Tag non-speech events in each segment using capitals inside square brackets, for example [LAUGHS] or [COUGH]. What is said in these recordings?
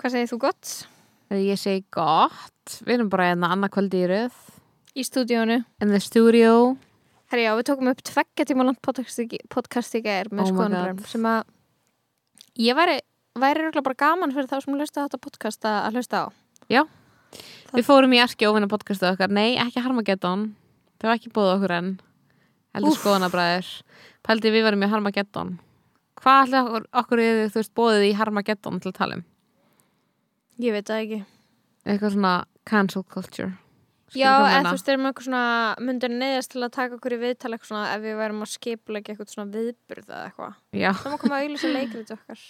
Hvað segir þú gott? ég segi gott Við erum bara hérna annað kvöldi í röð Í stúdíónu. In the studio Herri, já, við tókum upp tveggja tíma langt podcast í, gær með Oh God. sem að ég væri, væri örugglega bara gaman fyrir þá sem hlusta á þetta podcast að, hlusta á. Það- Við fórum í Erki óvinna podcastu okkar Nei, ekki Harmageddon Það var ekki búið okkur enn Heldur skoðanabræður Pældi við varum í Harmageddon Hvað ætli okkur, okkur er þú veist bóðið í Harmageddon til að tala um? Ég veit það ekki. Eitthvað svona cancel culture Skilur já, eða þú veist, erum eitthvað svona myndir neyðast til að taka okkur í viðtal eitthvað svona ef við værum að skipulega eitthvað svona viðburð eða eitthvað. Já, Það má koma að auðvitað leikrið okkar.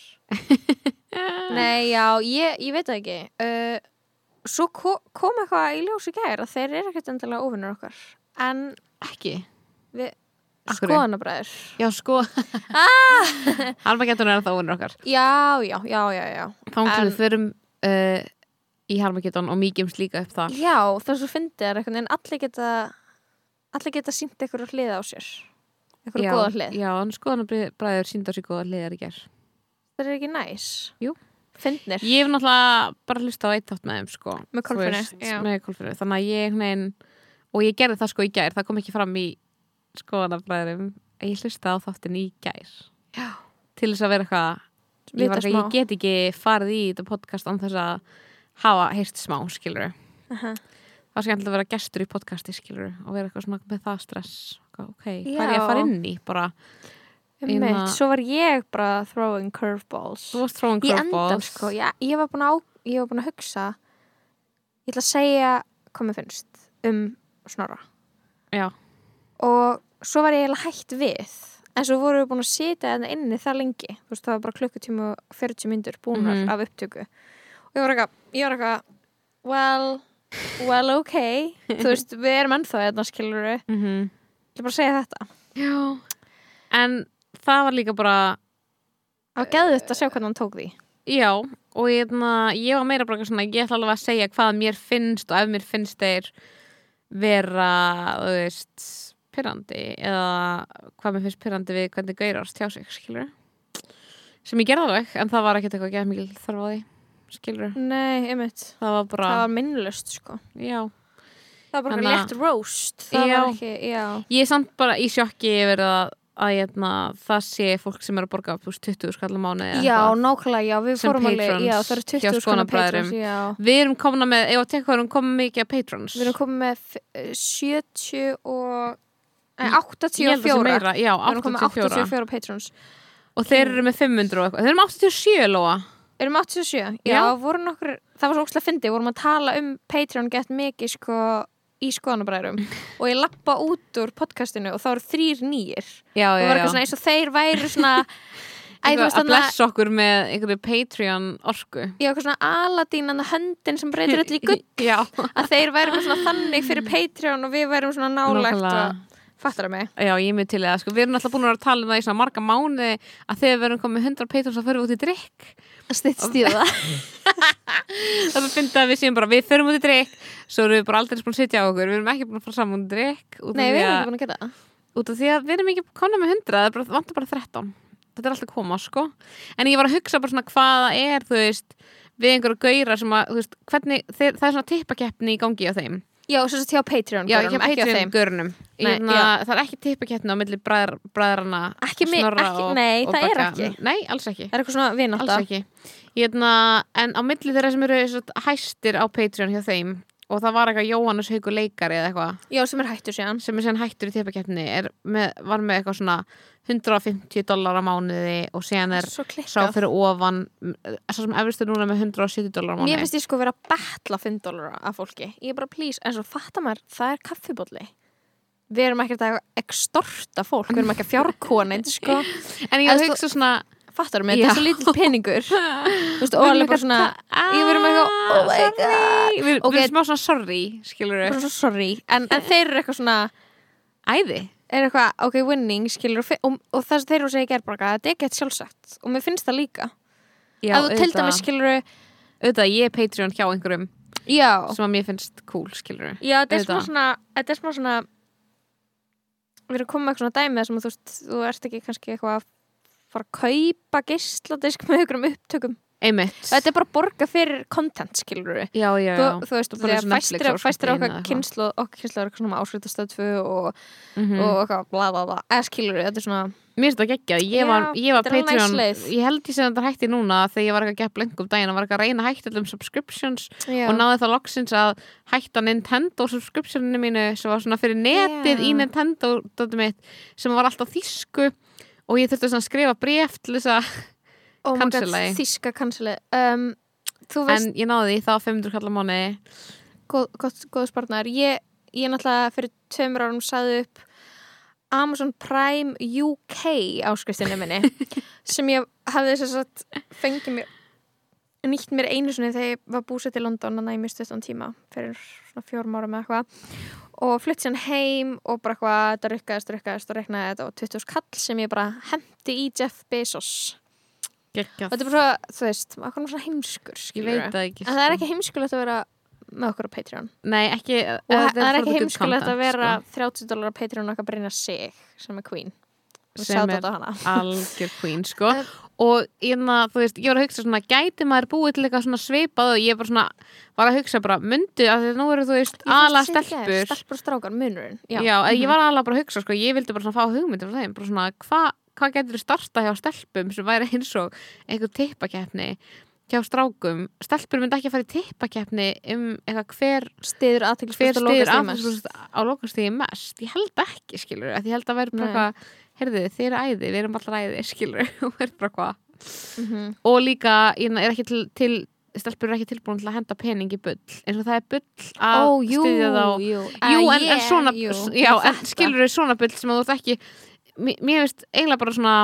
[LAUGHS] Nei, já, ég, ég veit það ekki. Uh, svo ko kom eitthvað í ljós í gær að þeir eru ekkert endilega ofinnur okkar. En ekki við skoðanabræður. Já, sko [LAUGHS] Harmageddon er það óvinnur okkar Já, já, já, já, já. Þá En- við förum uh, í Harmageddon og mýgjumst líka upp þar Já, það er svo fyndið er veginn allir geta allir geta sínt eitthvað hlið á sér eitthvað já, góða hlið. Já, en skoðanabræður sínda sér góða hliðar í gerð Það er ekki næs. Jú. Fyndnir. Ég hef náttúrulega bara hlusta á eitt þátt með þeim sko Með Kolfinni, þannig að ég negin, og ég gerði það sko í gær, það kom ekki fram í skoðanabræðurum ég hlusta á þáttin í gær Já. til þess að vera eitthvað ég, smá. ég get ekki farið í þetta podcast án þess að hafa heyrt smá skilur Aha. það var skemmtilega að vera gestur í podcasti skilur og vera eitthvað svona með það stress ok, hvað er ég Já. að fara inn í bara, Einmitt. Hérna- Svo var ég bara throwing curveballs. throwing endan, curveballs sko. Já, ég, var búin að, ég var búin að hugsa ég ætla að segja hvað mér finnst um snorra. já, Og svo var ég hætt við. En svo vorum við búin að sitja þarna inni það lengi. Þú veist, það var bara klukkutíma og 40 myndur búnar Mhm. af upptöku. Og ég var eitthvað, ég var eitthvað, well, well, ok. Þú [LAUGHS] veist, við erum ennþá þetta, skilur við. mhm Ég ætla bara að segja þetta. Já, en það var líka bara, Það var geðvitt að sjá hvernig hann tók því. já, og ég, na, ég var meira bara eitthvað svona, ég ætla alveg að segja hvað mér finnst og ef mér finnst þeir vera, þú veist, pyrrandi eða hvað mér finnst pyrrandi við hvernig gaurast hjá sig, skilur sem ég gerði alveg, en það var ekkert eitthvað gæð mikil þarf á því, skilur Nei, einmitt. það var bara, Það var minnlust, sko. já Það var bara Þannig að- létt roast. Já. ekki, já. ég er samt bara í sjokki yfir að, að hérna, það sé fólk sem er að borga veist, 20 skall á mánu Já, nákvæmlega, já, við fórum alveg, það eru hjá 20 skona Skonabræðrum. patrons. Við erum komna með, ef að tekka hvað erum komið mikið að patrons Við erum komið með f- eh, 70 og, 84. meira, Já, Við erum komið með 84 84 patrons. Og þeir eru með 500 og eitthvað. Þeir eru með 87 lóa. Erum við 87? Já, Já. voru nokkur, það var svo ókslega fyndið, vorum að tala um Patreon gett mikið, sko, í skoðanabræðurum og ég lappa út úr podcastinu og þá eru þrýr nýjir Já, og já, var já. eitthvað svona eins og þeir væri svona [LAUGHS] Eitthvað Að að blessa okkur með einhverju Patreon orku. Já, eitthvað svona Aladín en höndin sem breytir öll í [LAUGHS] gull Já, að þeir væri eitthvað svona þannig fyrir Patreon og við værum svona nálægt Nákvæmlega. og fattar það mig? Já, ég er mjög til það sko. Við erum alltaf búin að vera að tala um það í svona marga mánuði að þegar við erum komið 100 patrons þá förum við út í drikk Stitt stíða Það. [LAUGHS] Finnst að við séum bara, við förum út í drikk Svo erum við bara aldrei búin að sitja á okkur. Við erum ekki búin að fara saman út í drikk Nei, við erum að- ekki búin að gera það. út af því að við erum ekki konar með 100 það bara, vantar bara 13 þetta er alltaf að koma sko. En ég var að hugsa bara svona er við einhverju gaurar sem að veist, hvernig, þeir, það er svona tippakeppni í gangi á þeim Já, svo sem til á Patreon já, görunum, ekki á þeim. gaurunum Nei, Hérna, það er ekki tippakeppni á milli bræðr, bræðrana Ekki mi- Snorra ekki- og, nei, og það er Begga. ekki. nei, alls ekki. Það er eitthvað svona alls vinátta ekki hérna, en á milli þeirra sem eru svo, hæstir á Patreon hjá þeim og það var eitthvað Jóhannes Haugur leikari eða eitthvað. Já, sem er hættur síðan. Sem er síðan hættur í tippakeppni var með eitthvað svona 150 dólar á mánuði og síðan er sá fyrir ofan sá sem efristu núna með 170 dólar á mánuði. Mér finnst ég sko vera að betla 5 dólar af fólki. Ég er bara please, en svo fattar maður það er kaffibólli Við erum ekkert að extorta fólk Við erum ekki að fjárkona sko. [LAUGHS] en ég En þú- hugsa svona fattar mig, þetta er svo lítill peningur. [LAUGHS] Veist, og alveg bara svona ég verið með eitthvað, oh my god. Við við erum smá svona sorry, skilur svo sorry, en, en þeir eru eitthvað svona Æði. Er eitthvað, ok, winning, skilur og, og, og það sem þeir eru að segja í gerðbarka, þetta er ekki eitthvað sjálfsagt. Og mér finnst það líka. Já, að þú til dæmis skilur auðvitað, ég er Patreon hjá einhverjum já, sem að mér finnst cool, skilur já, þetta er smá svona þetta er smá svona við erum komið með eitthvað svona dæmi þar sem þú veist, þú ert ekki kannski eitthvað að fara að kaupa geisladisk með einhverjum upptökum. Einmitt. Þetta er bara að borga fyrir content, skilur við Já, já, þú, já. þú veist, þegar Netflix fæstir, fæstir okkar kynslu okkar kynslu er svona áslutastöðfu og, Mhm. og eitthvað bla bla bla. Eða skilur við, þetta er svona Mér finnst það geggjað, ég var, ég var þetta Patreon. Ég held ég sem þetta hætti núna þegar ég var ekki að gepla einhverjum daginn og var ekki að reyna að hætta allum subscriptions já, og náði það loksins að hætta Nintendo subscriptioninu mínu sem var svona fyrir netið Já. í Nintendo mitt, sem var alltaf þýsku og ég þurfti að skrifa bref til þess að [LAUGHS] oh í. þíska canceli um, veist, en ég náði því, var 500 kallar mánuði. Góð, góð, góð spartnar ég, ég náttúrulega fyrir tveimur árum saði upp Amazon Prime UK áskriftinni minni [LAUGHS] sem ég hafði þess að fengið mér nýtt mér einu sinni þegar ég var búsett í London að næmi stuttan tíma fyrir svona fjórum árum eða eitthvað. Og flutt sér heim og bara eitthvað þetta rukkaðist, rukkaðist og reknaði þetta og 20 kall sem ég bara hendi í Jeff Bezos. Geggjað. og þetta er bara svo, þú veist, maður er svona heimskur Ég veit það ekki en það er sko. ekki heimskulegt að vera með okkur á Patreon. Nei, ekki og það er ekki heimskulegt að vera 30 dólar á Patreon og eitthvað breyna sig sem er queen. Sem er- algjör queen sko [LAUGHS] og ég, na, þú veist, ég var að hugsa svona gæti maður búið til eitthvað svona svipað og ég bara svona var að hugsa bara myndu að því að nú eru þú veist ala stelpur. stelpur og strákar, munurinn. Já, já, ég var alveg bara að hugsa sko ég vildi bara svona fá hugmyndir frá þeim bara svona hvað hva getur þú starta hjá stelpum sem væri eins og einhver tippakeppni hjá strákum? Stelpur myndi ekki að fara í tippakeppni um eitthvað hver stiður aðeins á lokastíði mest? Ég held ekki skilur ég held að vera bara eitthvað heyrðu þið eru æði, við erum allra æði skilur [LAUGHS] og verður bara hvað? Mhm. og líka ég er ekki til, til stelpur eru ekki tilbúin til að henda pening í bull. Eins og það er bull að Ó, jú, styðja þá. jú, Jú, en, en svona, jú, já, en skilur þau svona bull sem þú ert ekki mér, veist eiginlega bara svona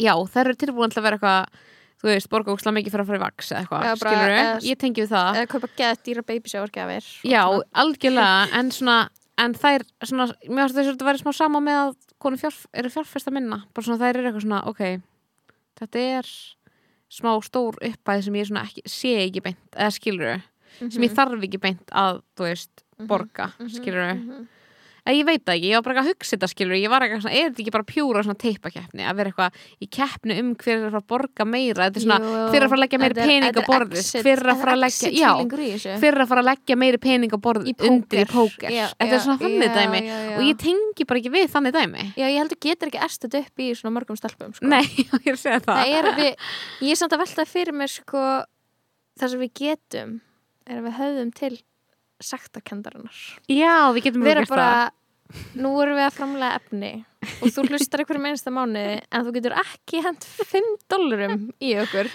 já, þær eru tilbúin til að vera eitthvað þú veist, borga ókslega mikið fyrir að fara í vaks eða eitthvað, skilur eða- ég tengi við það. eða kaupa geða dýra babyshowergjafir já, algjörlega, [LAUGHS] en svona en þær, svona, mér finnst þess að þetta væri smá sama með að konu fjárf, eru fjárfesta minna bara svona þær eru eitthvað svona, ok þetta er smá stór uppæð sem ég svona ekki, sé ekki beint, eða skilur Mhm. sem ég þarf ekki beint að, þú veist borga, Mhm, skilur mhm. En ég veit það ekki, ég var bara að hugsa þetta skilur ég var eitthvað svona, er þetta ekki bara pjúra svona teipakeppni að vera eitthvað í keppni um hver er að fara að borga meira? Þetta er svona, Jú, hver er að fara að leggja meiri pening á borðið? hver er að fara að leggja, já hver er að fara að leggja meiri pening á borðið undir í póker. þetta er svona þannig dæmi. og ég tengi bara ekki við þannig dæmi. Já, ég heldur getur ekki erst þetta upp í svona mörgum stelpum sko. nei, [LAUGHS] ég er að segja það, ég er samt að saktakendarinnar já, við getum það. bara nú erum við að framlega efni og þú hlustar einhverjum einsta mánuði en þú getur ekki hent 5 dólarum í okkur.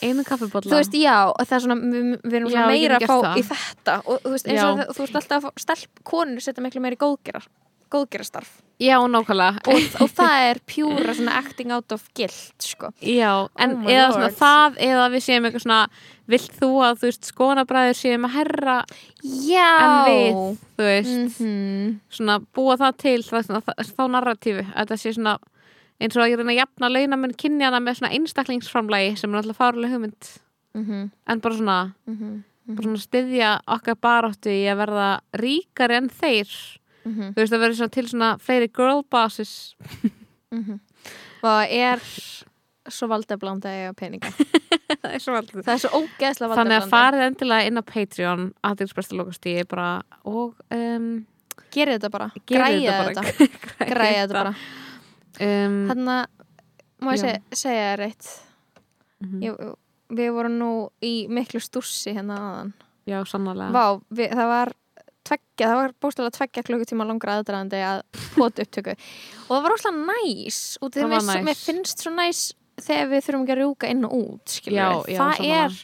Einu kaffibólla þú veist, já, og það er svona við, við erum Já, meira að fá það. í þetta og þú veist, eins og þú veist alltaf stelp, konur setja miklu meira í góðgerar góðgerastarf já, nákvæmlega. Og, og það er pjúra svona acting out of guilt sko. Já, en Oh eða svona það eða við séum eitthvað svona vilt þú að þú veist skonabræður séum að herra? Já. En við, þú veist Mhm. svona búa það til það, svona, það, þá narratífu að það sé svona eins og að ég reyna að jafna launamenn kynjana með svona einstaklingsframlægi sem er alltaf fáruleg hugmynd. Mhm, en bara svona, mhm, bara svona styðja okkar baráttu í að verða ríkari en þeir mhm, þú veist að vera svona til svona fleiri girl bosses. Mhm. [LAUGHS] og er svo valdeblanda eiga peninga. [LAUGHS] Það er svo aldrei það er svo ógeðslega þannig að farið endilega inn á Patreon aðeinsbæsta lokastíði bara og um, gerið þetta bara, græja þetta bara. [LAUGHS] græja þetta. Bara. Um, Þannig að, má ég Já. segja, segja þér eitt. Mhm. ég, Við vorum nú í miklu stússi hérna aðan já, sannarlega. Vá, við, það var tveggja, það var bóstalega tveggja klukkutíma langra aðdraðandi að potu upptöku. Og það var óslega næs og Það var næs. mér finnst svo næs þegar við þurfum ekki að rjúka inn og út Já, já, það er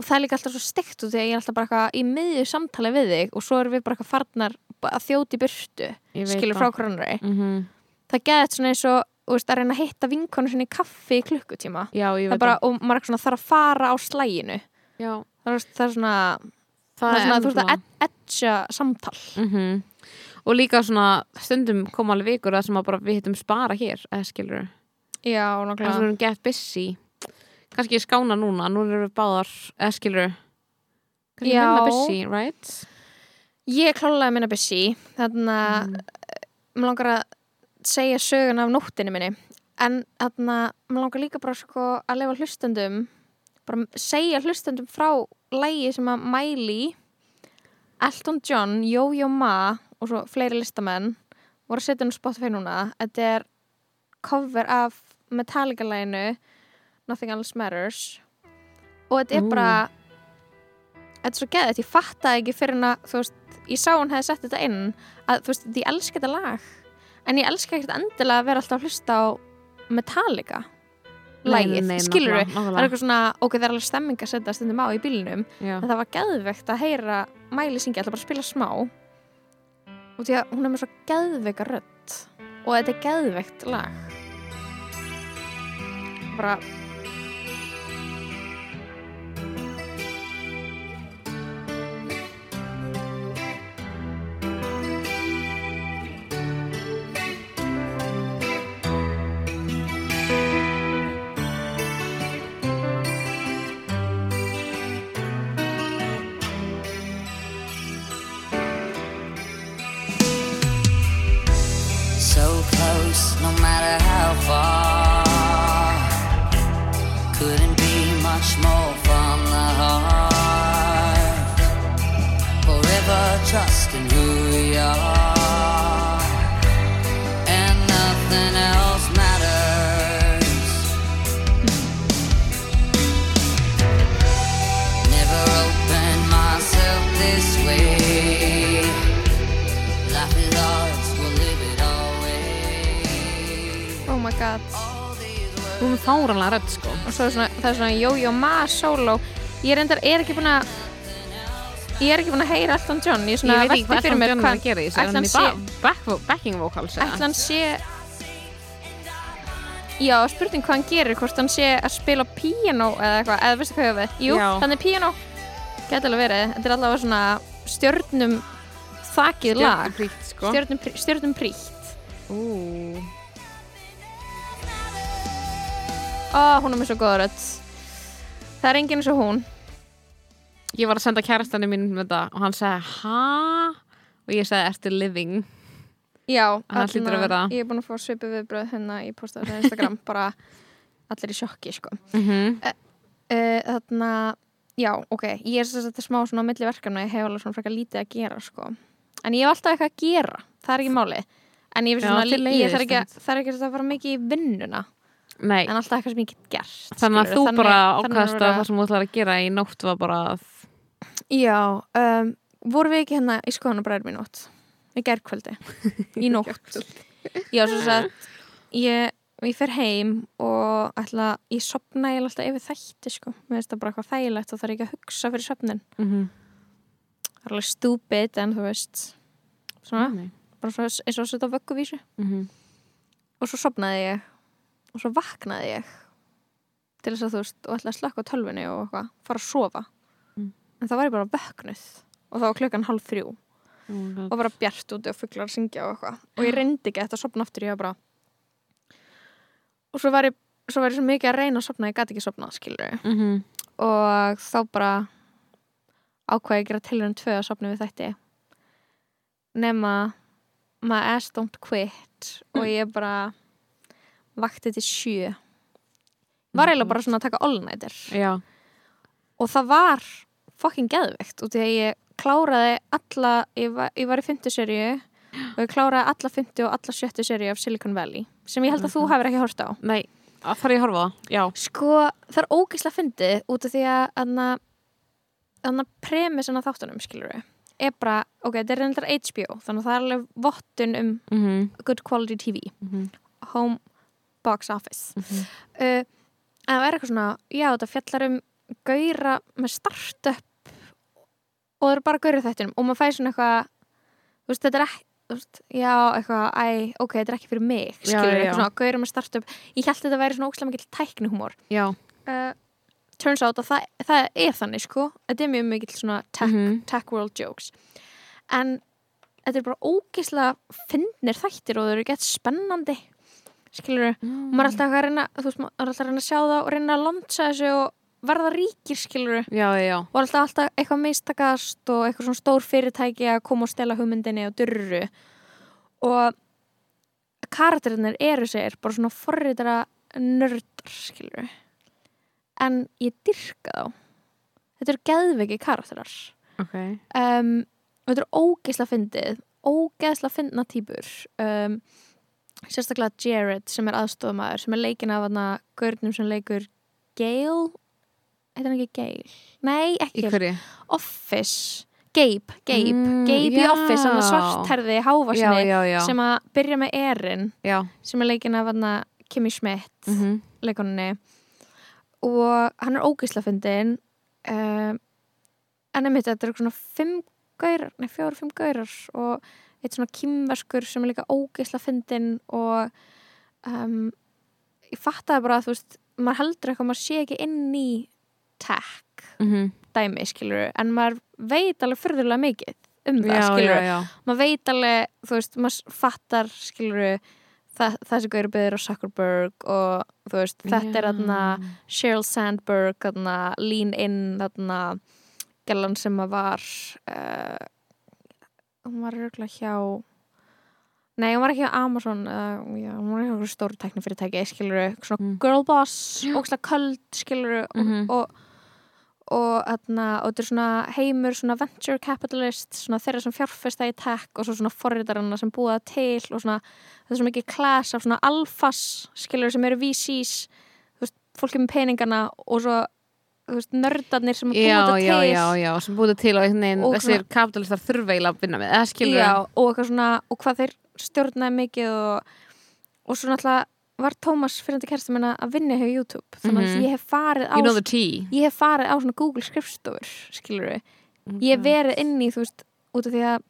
og það er líka alltaf svo steikt út þegar ég er alltaf bara eitthvað í miðju samtali við þig og svo erum við bara eitthvað farnar að þjóti burtu skilur frá kronari Mhm. það geðið svona eins og að reyna að hitta vinkonu sinni í kaffi í klukkutíma. Já, bara, og maður er svona þarf að fara á slæginu. Já, það er, það er svona, það, er svona þú veist að etja samtal. Mhm. Og líka svona stundum koma alveg vikur það sem að bara við hittum spara hér, eða skilur já, En svo nákvæmlega erum get busy. Kannski skána núna, nú erum við báðar eða skilur Kannski minna busy, right? ég klálega minna busy. Þannig að Mm. mér langar að segja sögun af nóttinni minni. En þannig að mér langar líka bara sko að lefa hlustendum bara segja hlustendum frá lægi sem að Miley Elton John, Yo-Yo Ma og svo fleiri listamenn voru að setja inn á Spotify núna. Þetta er cover af Metallica-læginu Nothing Else Matters. Og þetta er Ú. bara þetta er svo geðið, ég fattaði ekki fyrir en að þú veist, ég sá hún hefði sett þetta inn að þú veist, ég elska þetta lag. En ég elska ekkert endilega að vera alltaf að hlusta á Metallica lægið, skilur við það er eitthvað svona, ok, það er alveg stemming að setja stundum á í bílinum, Já, en það var geðveikt að heyra Miley syngja, ætla bara spila smá. Og því að hún er með svo geðveika rödd. Og þetta er geðveikt lag. Bara So close, no matter how far. Couldn't be much more from the heart. Forever trusting hún er fáranlega rödd sko. Og svo er svona, það er svona Yo-Yo Ma solo. Ég er endar, er ekki búin að ég er ekki búin að heyra Elton John. Ég svona Ég veit ekki hvað Elton John er að gera í þessu Er hann í back- backing vocals hann sé já, spurning hvað hann gerir hvort hann sé að spila piano eða eitthvað, eða veistu hvað ég á við? Jú, þannig piano, geti alveg verið. Þetta er allavega svona stjörnum þakið lag. Stjörnupríkt, sko. stjörnum, prí- stjörnum príkt ó, hún er með svo góða rödd það er enginn eins og hún Ég var að senda kærastanum mín með þetta og hann sagði, hæ? Og ég sagði, ertu living? Já, að vera- ég er búin að fá svipu viðbröð hérna í postaðu á Instagram [LAUGHS] bara allir í sjokki sko. Mm -hmm. uh, þarna, já, ok ég er þess að þetta er smá svona á milli verkefna ég hef alveg svona frekar lítið að gera sko. en ég hef alltaf eitthvað að gera, það er ekki máli en ég, Já, svona, ég þarf ekki, að- ekki að fara mikið í vinnuna Nei, en alltaf eitthvað sem ég get gert þannig að þú bara þannig ákast vera- að það sem þú ætlar að gera í nótt var bara að Já, um, vorum við ekki hérna í skoðanabræður mín nótt? Í gerðkvöldi, í [LAUGHS] nótt. Já, svo að ég, ég fer heim og ætla, ég sopna ég alltaf yfir þætti sko, mér finnst það bara eitthvað þægilegt og það er ekki að hugsa fyrir sopnin mm -hmm. það er alveg stúpid en þú veist svona, Nei. bara svo, eins og að setja vögguvísu. Mm -hmm. og svo sopnaði ég og svo vaknaði ég til þess að þú veist og ætla að slakka á tölvunni og eitthvað, fara að sofa. Mm. en það var ég bara vöknuð. Og það var klukkan hálf þrjú. Oh og bara bjart úti og fugglar að syngja og eitthvað. Og ég reyndi ekki eftir að sopna aftur ég var bara og svo var ég svo var ég svo mikið að reyna að sopna ég gæti ekki sopna skilur mm -hmm. og þá bara ákvað ég að gera tilhörun tvö að sopna við þætti. Nema my ass don't quit. Og ég bara vakti til sjö. Var eiginlega bara svona að taka all-nighter Já, og það var fucking geðveikt. Og því að ég kláraði alla, ég var, ég var í fymtu seríu og ég kláraði alla fymtu og alla sjöttu seríu af Silicon Valley sem ég held að þú hefur ekki hort á. Nei, að þarf ég að horfa á það? Já, sko, það er ógeðslega fyndið út af því að anna, anna premissin af þáttunum, skilur við er bara, ok, þetta er reyndar HBO þannig að það er alveg vottun um mm -hmm. good quality TV home box office. Mhm. uh, en það er eitthvað svona já, þetta fjallar um gauðra með startup og það eru bara gauðra þættinum og maður fæði svona eitthvað þú veist, þetta er ekki veist, já, eitthvað, æ, ok, þetta er ekki fyrir mig skilur, já. eitthvað svona, gauður með startup. Ég held þetta væri svona ókslega mikill tæknihúmor Já, uh, turns out að það, það er þannig, sko. Þetta er mjög mikill svona tech, Mhm. tech world jokes. En þetta er bara ógeðslega finnir þættir og þau eru gett spennandi skilur, og maður er alltaf að reyna þú veist, maður er alltaf að reyna að sjá það og reyna að lonsa þessu og verða ríkir, skilur já. og alltaf, alltaf eitthvað mistakast og eitthvað svona stór fyrirtæki að koma og stela hugmyndinni og durru og karakterinir eru sér bara svona forritara nördar skilur en ég dyrka þá. Þetta eru geðveiki karakterar. Ok. um, þetta eru ógeðslega fyndið ógeðslega fyndna típur um, sérstaklega Jared sem er aðstofamæður sem er leikin af hana gaurnum sem leikur Gail heitir hann ekki Gail? Nei, Í ekki? Office Gabe, Gabe, Mm, Gabe í já. Office hann svartherði Já, hávarsni já, já. sem að byrja með Erin Já. sem er leikin af hana Kimi Schmidt Mm -hmm. leikoninni og hann er ógeðslega fyndin um, en einmitt þetta er svona fimm gaurar, nei fjóru, fimm gaurar og eitt svona kýmverskur sem er líka ógeðslega fyndin og um, ég fattaði bara að þú veist maður heldur eitthvað, maður sé ekki inn í tech Mm dæmi skilur, en maður veit alveg fyrðurlega mikið um það Já, skilur já, já. maður veit alveg, þú veist, maður fattar skilur það, það sem gauður byggður á Zuckerberg og þú veist, þetta er þarna Sheryl Sandberg, þarna Lean In, þarna gellan sem að var uh, hún var röglega hjá nei, hún var ekki hjá Amazon uh, já, hún var hjá stóru tæknifyrirtæki skilur, svona Mm. girl boss ógslag köld, skilur Mhm. og, og og, og þetta er svona heimur svona venture capitalist svona þeirra sem fjárfesta í tech og svo svona forritarana sem búa það til og svona það er svo mikið class af svona alfas skilur sem eru VCs þú veist, fólki með peningana og svo nördarnir sem Já, það já, til já, já, sem búið til á einhvern veginn Og þessir kapitalistar þurfa eiginlega að vinna með, já, og svona og hvað þeir stjórnaði mikið og, og svo náttúrulega var Tómas fyrirandi kærasta minna að vinna hjá YouTube. Þannig að Mhm. ég hef farið á You know ég hef farið á svona Google skrifstofur skilur við ég hef verið inn í þú veist út af því að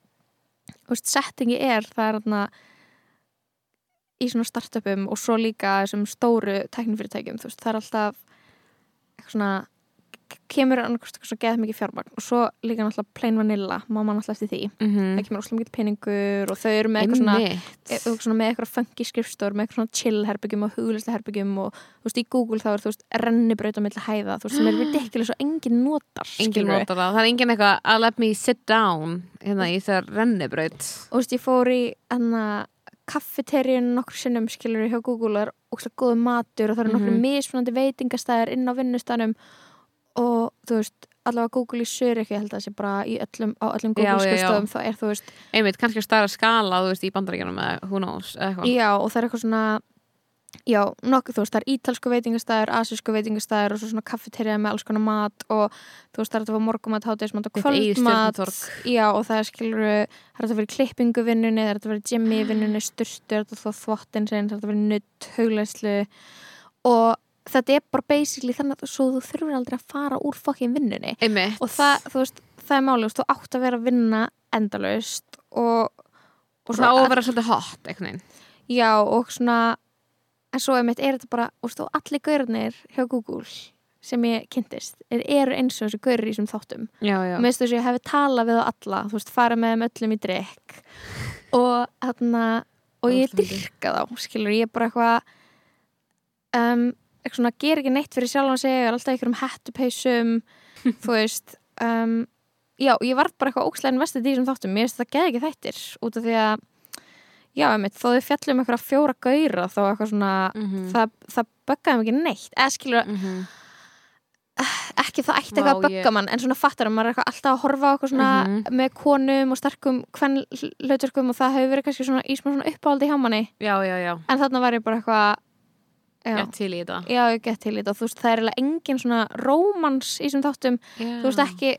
þú veist, settingi er það er þarna í svona startupum og svo líka þessum stóru teknifyrirtækjum þú veist, það er alltaf eitthvað svona kemur annarkost eitthvað svo geð mikið fjármagn og svo líka náttúrulega plain vanilla mann alltaf eftir því. Mhm. það kemur óslega mikið peningur og þau eru með eitthvað svona, eitthvað svona með eitthvað funky skrifstofur með eitthvað svona chill herbyggjum og huglislega herbyggjum og þú veist í Google þá er þú veist rennibraut á milli hæða þú veist sem er [GASPS] ridiculous og engin notar Engin notar það, það er engin eitthvað að let me sit down hérna í þessar rennibraut. Og þú veist, ég fór í hana kaffeteríun nokkur sinnum skilur hjá Google og það er ókslega góðu matur og það eru nokkur Mhm. mismunandi veitingastæðir inn á vinnustanum og þú veist, allavega Google í Söriki ég held að það sé bara öllum, á öllum Já, Google já, já. skrifstofum það er þú veist, einmitt, kannski stara skala, þú veist, í bandaríkjunum eða who knows, eitthvað. Já og það er eitthvað svona já, nokkuð, þú veist, það er ítalsku veitingastæður asísku veitingastæður og svo svona kaffeteríða með alls konar mat og þú veist, það er þetta var morgumat, hátegismat og kvöldmat. já, og það er skilur það er þetta fyrir klippingu vinnunni, það er þetta fyrir gymmi vinnunni, styrstu, það er þetta þá þvottin það er þetta fyrir nutt, hugleislu og þetta er bara basically þannig að þú þurfur aldrei að fara úr fokkin vinnunni. Einmitt. Og það, veist, það er málið, þú átt að vera að vinna endalaust og, og það á að vera svolítið hot veginn. Já, og svona en svo einmitt er þetta bara, og allir gaurnir hjá Google sem ég kynntist er, eru eins og þessi gaurir í þessum þáttum. Og minnst þess að ég hefði talað við þá alla þú veist, fara með þeim öllum í drikk [LAUGHS] og þarna og ég dyrka þá, skilur ég bara eitthvað um, eitthvað svona, ger ekki neitt fyrir sjálfan sig er alltaf einhverjum hettupeysum [LAUGHS] þú veist um, já, ég var bara eitthvað ókslegin vestið í þessum þáttum, mér finnst það geði ekki þættir út af því að já, einmitt, þó þau fjallum einhverja fjóra gauра þá eitthvað svona, Mhm. það, það böggaði ekki neitt eða skilur, Mhm. ekki það ætti Vá, eitthvað að ég- bögga mann en svona fattar að maður er eitthvað alltaf að horfa á eitthvað svona Mhm. með konum og sterkum hvern hlutverkum og það hefur verið kannski svona í smá svona uppáhaldi hjá manni já, já, já, en þarna var ég bara eitthvað já, til í þetta. Já, gett til í þetta. Og þú veist, það er eiginlega engin svona rómans í þessum þáttum. Já. þú veist ekki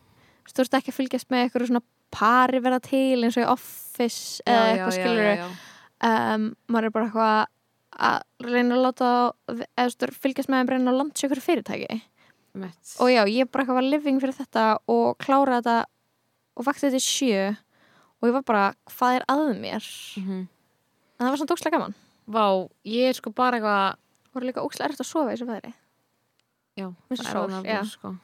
þú veist ekki að fylgjast með eitthvað svona pari verða til eins og í office já, eða eitthvað skilur um, maður er bara eitthvað að reyna að láta eða fylgjast með þeim reyna að landa ykkur fyrirtæki. Einmitt. og já, ég bara eitthvað var living fyrir þetta og klára þetta og vakti þetta í sjö og ég var bara, hvað er að mér? Mhm. en það var svona ókslega gaman. Vá, ég er sko bara eitthvað voru líka ókslega erfitt að sofa í þessu veðri Já, og það er sól, það já. sko.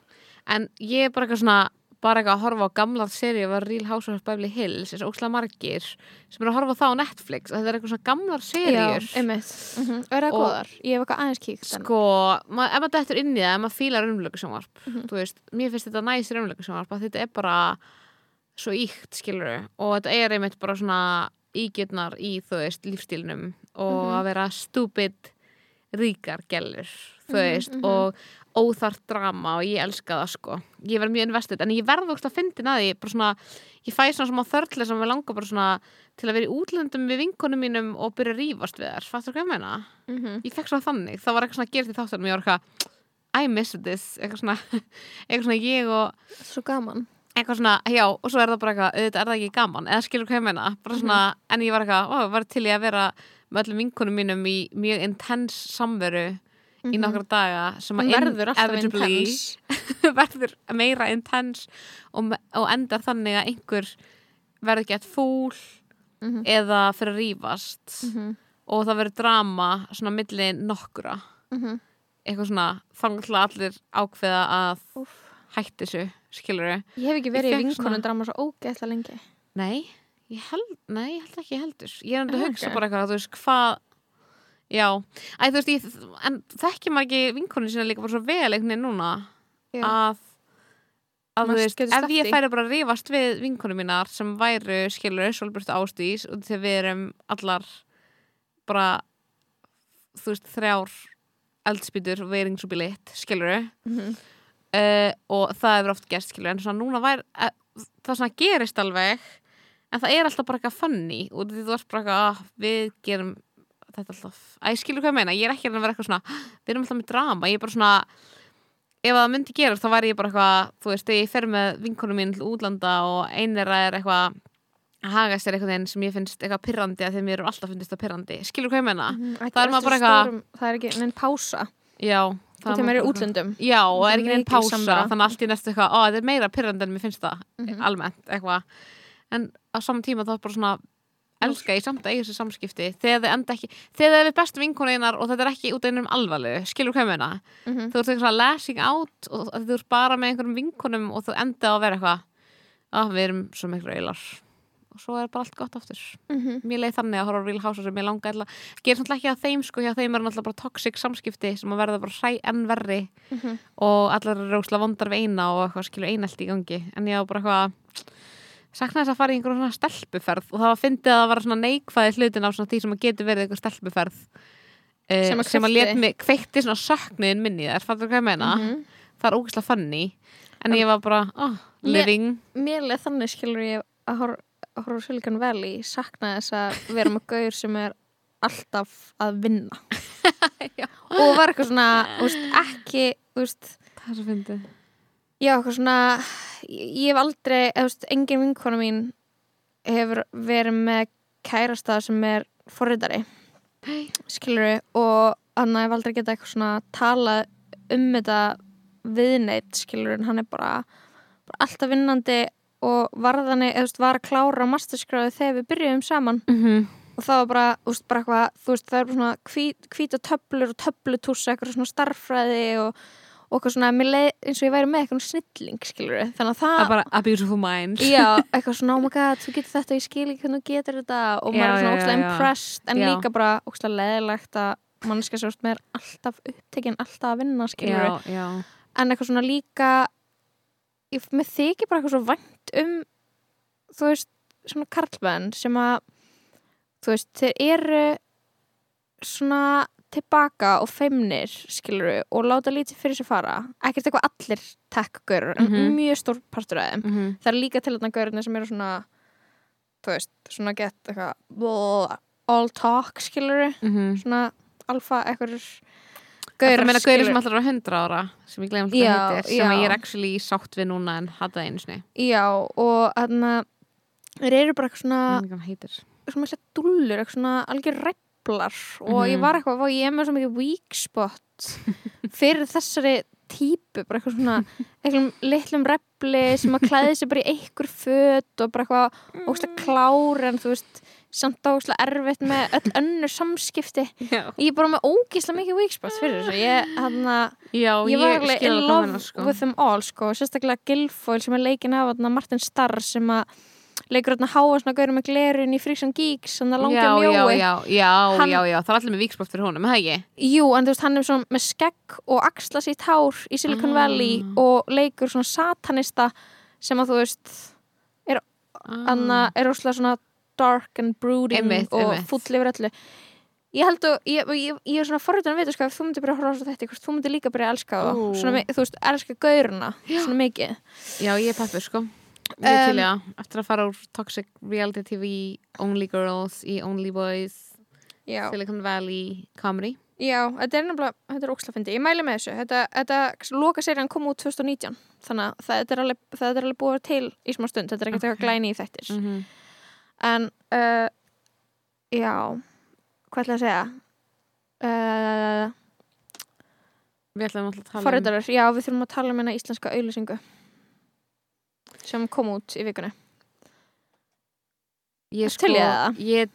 En ég er bara eitthvað svona bara eitthvað að horfa á gamlar seríu var Real Housewives of Beverly Hills þessi ókslega margir sem er að horfa á það á Netflix þetta er eitthvað svona gamlar seríur einmitt mm -hmm. er það Og- góðar? ég hef eitthvað aðeins kíkt en- sko, ma ef maður dettur inn í það ef maður fílar umlöku sjónvarp Mhm. þú veist, mér finnst þetta næsir umlöku sjónvarp að þetta er bara svo íkt skilur og þetta er einmitt bara svona ígjörnar í þú veist lífstílnum og Mhm. að vera stupid ríkar gælur þú Mhm, veist mhm. og óþart drama og ég elska það sko ég verð mjög investið en ég verð okkur að fyndin að því bara svona, ég fæ svona smá þörli sem við langar bara svona til að vera í útlöndum við vinkonum mínum og byrja að rífast við þær fattur hvað ég meina? Mhm. ég fekk svona þannig, það var eitthvað svona að gera til þáttunum ég var eitthvað, I miss this eitthvað svona, [LAUGHS] eitthvað svona ég og svo gaman eitthvað svona, já, og svo er það bara eitthvað auðvitað er það ekki gaman, eða skilur hvað ég meina bara svona, en ég var eitthvað, ó, var til ég að vera með öllum vinkonum mínum í mjög intens samveru í nokkra daga sem að verður alltaf intens [LAUGHS] verður meira intens og, og endar þannig að einhver verður gett fúl Mhm. eða fyrir að rífast Mhm. og það verður drama svona milli nokkura Mhm. eitthvað svona, að allir ákveða að Úff. hætti þessu skilur ég hef ekki verið í svona- drama svo ógeðslega lengi Nei, ég held, nei, ég held ekki heldur. Ég er Ah, að hugsa bara eitthvað, þú veist, hvað Já, Æ, þú veist, ég, en þekki maður ekki vinkonum sína líka bara svo vel einhvern veginn núna? Já. að að þú veist, ef ég færi bara að rífast við vinkonum mínar sem væru, skilur, Solbjörn Ástís og þegar við erum allar bara þú veist, þrjár eldspýtur og veiring svo bilitt, skilur Mhm. uh, og það hefur oft gerst skilur en svona núna væri uh, það svona gerist alveg en það er alltaf bara eitthvað funny og þú varst bara eitthvað ah, við gerum þetta alltaf. Að ég skilur hvað ég meina, ég er ekki að vera eitthvað svona við erum alltaf með drama, ég er bara svona ef það myndi gerast þá væri ég bara eitthvað þú veist, þegar ég fer með vinkonum mín til útlanda og einera er eitthvað að haga sér eitthvað einn sem ég finnst eitthvað pirrandi að mér eru alltaf finnst það pirrandi. Skilur hvað ég meina? Mhm. Ekki Það er maður bara eitthvað- það er ekki neinn pása. Já, maður er í útlöndum. Já, og Það er ekki neinn pása þannig að allt í næstu eitthvað, ó, þetta er meira pyrrandi en mér finnst það Mhm. almennt, eitthvað. En á saman tíma þá er bara svona elska ég samt að eiga þessi samskipti þegar þið enda ekki, þegar þið er við bestu vinkonu einar og þetta er ekki út af einum alvarlegu, skilur hvað meina Mhm. þú ert eitthvað lashing out og þú ert bara með einhverjum vinkonum og þú enda að vera eitthvað að við erum svo miklu eilar og svo er bara allt gott aftur Mhm. mér leið þannig að horfa á Real Housewives sem ég langa alltaf, gerir svolítið ekki að þeim sko, hjá þeim er náttúrulega bara toxic samskipti sem að verða bara hræ enn verri Mhm. og allar eru róslega vondar við eina og eitthvað skilur einelt í gangi en ég á bara eitthvað sakna þess að fara í einhverjum svona stelpuferð og það var fyndið að það var svona neikvæði hlutin af svona því sem að getur verið eitthvað stelpuferð uh, Sem að sem að kveikti. let mig kveikti svona söknuðin minni þær, fattur hvað ég meina? Mhm. það er ógeðslega funny en ég var bara, oh, living. mér leið þannig skilur ég að horfa horfa á Silicon Valley sakna þess að vera með gaur sem er alltaf að vinna. [LAUGHS] Og var eitthvað svona þú veist, ekki þú veist, það er svo fyndið já, eitthvað svona ég, hef aldrei, eða, þú veist, engin vinkona mín hefur verið með kærasta sem er forritari skilur og hann hef aldrei getað eitthvað svona talað um þetta viðneitt skilur en hann er bara, bara alltaf vinnandi og varðani, eða þú veist, var að klára masterskráði þegar við byrjuðum saman mm -hmm. og það var bara, þú veist, bara eitthvað þú veist, það er bara svona hvít, hvíta töflur og töflutúsa, eitthvað svona starffræði og, og eitthvað svona, leið eins og ég væri með eitthvað snilling, skilur við þannig að það er bara a beautiful mind já, [LAUGHS] eitthvað svona, oh my god þú getur þetta, ég skil ekki hvernig þú getur þetta. Og Já, maður er svona já, ókslega já, já. impressed en Já. líka bara ókslega leðilegt að mannska svo með er alltaf upptekinn, alltaf að vinna, skilur við en eitthvað svona líka ég, mér þykir bara eitthvað svo vænt um þú veist, svona karlmenn sem að þú veist, þeir eru svona tilbaka og feimnir, skilur og láta lítið fyrir sér fara ekkert eitthvað allir tech-görur en Mhm. mjög stór partur af þeim mm -hmm. það er líka til þarna görurinn sem eru svona þú veist, svona gett eitthvað all talk, skilur svona alfa eitthvað Það meina gaurið sem skilurðu. allar á 100 ára sem ég Já, hvað heitir sem já. að ég er actually sátt við núna en hata það einu sinni Já, og þarna þeir eru bara eitthvað svona svona eitthvað dúllur, eitthvað svona algjör replar og ég Mhm. var eitthvað, vá, ég er með svo mikið weak spot fyrir þessari típu bara eitthvað svona, [LAUGHS] eitthvað litlum repli sem að klæði sig bara í einhver föt og bara eitthvað ógstlega klár en þú veist, samt ógstlega erfitt með öll önnur samskipti Já, ég er bara með ógíslega mikið weak spots fyrir þessu ég, hann Já ég var alveg skil in love hennar, sko. with them all sko, sérstaklega Gilfoyle sem er leikin af þarna Martin Starr sem að leikur þarna háa svona gauður með glerun í and Geeks svona já, já, mjói já, já, Hann- já, já, það er allir með viksport fyrir honum, er ekki? Jú, en þú veist, hann er svona með skegg og axla sitt hár í Silicon Ah. Valley og leikur svona satanista sem að þú veist Anna er óslega svona dark and brooding Einmitt, og full yfir öllu. Ég held að, ég, ég, ég er svona forröðan að vita sko, þú myndir bara horfa á þetta, hvort þú myndir líka bara elska það, þú veist, elska gauruna svona mikið. Já, ég er peppur, sko. er til það, eftir að fara úr Toxic Reality TV, Only Girls í Only Boys, Já, Silicon Valley Comedy. Já, þetta er nefnilega, þetta er ógslafindi Ég mæli með þessu, þetta, þetta loka serían kom út 2019 þannig að það er alveg, það er alveg búið til í smá stund, þetta er ekkert eitthvað glæni í þættir. Mm -hmm. en uh, já hvað ætla að segja? Uh, Við ætlum að tala um forriðarar, já við þurfum að tala um hérna íslenska auðlýsingu sem kom út í vikunni. Ég Til í það? Ég,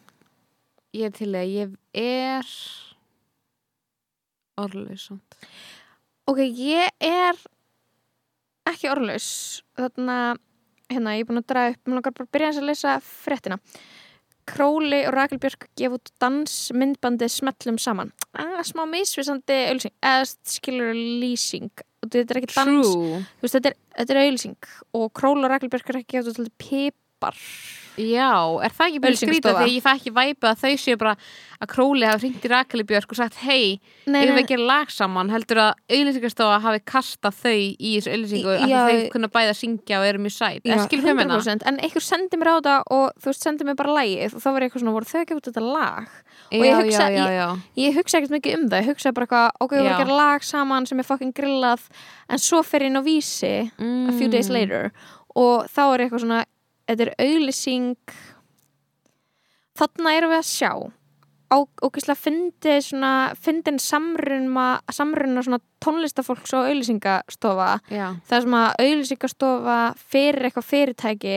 ég til það, ég er orðlaus ok, ég er ekki orðlaus. Þarna, hérna, ég er búin að draga upp mér langar bara að byrja að lesa fréttina Króli og Rakel Björk gef út dansmyndbandi smellum saman. Ah, smá misvisandi auðlýsing eða skilur lýsing. Þetta er ekki dans veist, þetta er, þetta er auðlýsing og Króla og Rakel Björk er ekki gefið út pipar Já, er það ekki bara skrítið? Þegar ég fæ ekki væpið að þau séu bara að Króli hafi hringt í Rakeli Björk og sagt hei, eigum við nei, að gera lag saman? Heldur að auðlýsingarstofa hafi kastað þau í þessu auðlýsingu því já, þau kunna bæða að syngja og eru mjög sæt. Já, en skilur hvað ég menna? 100% en einhver sendi mér á þetta og þú veist, sendi mér bara lægið og þá var ég eitthvað svona, voru þau að gefa út þetta lag? Já, ég hugsa- já, já. ég hugsa ekkert mikið um það, ég hugsa bara eitthvað ok, við vorum Já. að gera lag saman sem er fucking grillað en svo fer ég inn á vísi Mm. a few days later og þá er eitthvað svona, þetta er auðlýsing þarna erum við að sjá. Ógeðslega fyndi svona fyndin samrunna svona tónlistafólks og auðlýsingastofa það sem að auðlýsingastofa fyrir eitthvað fyrirtæki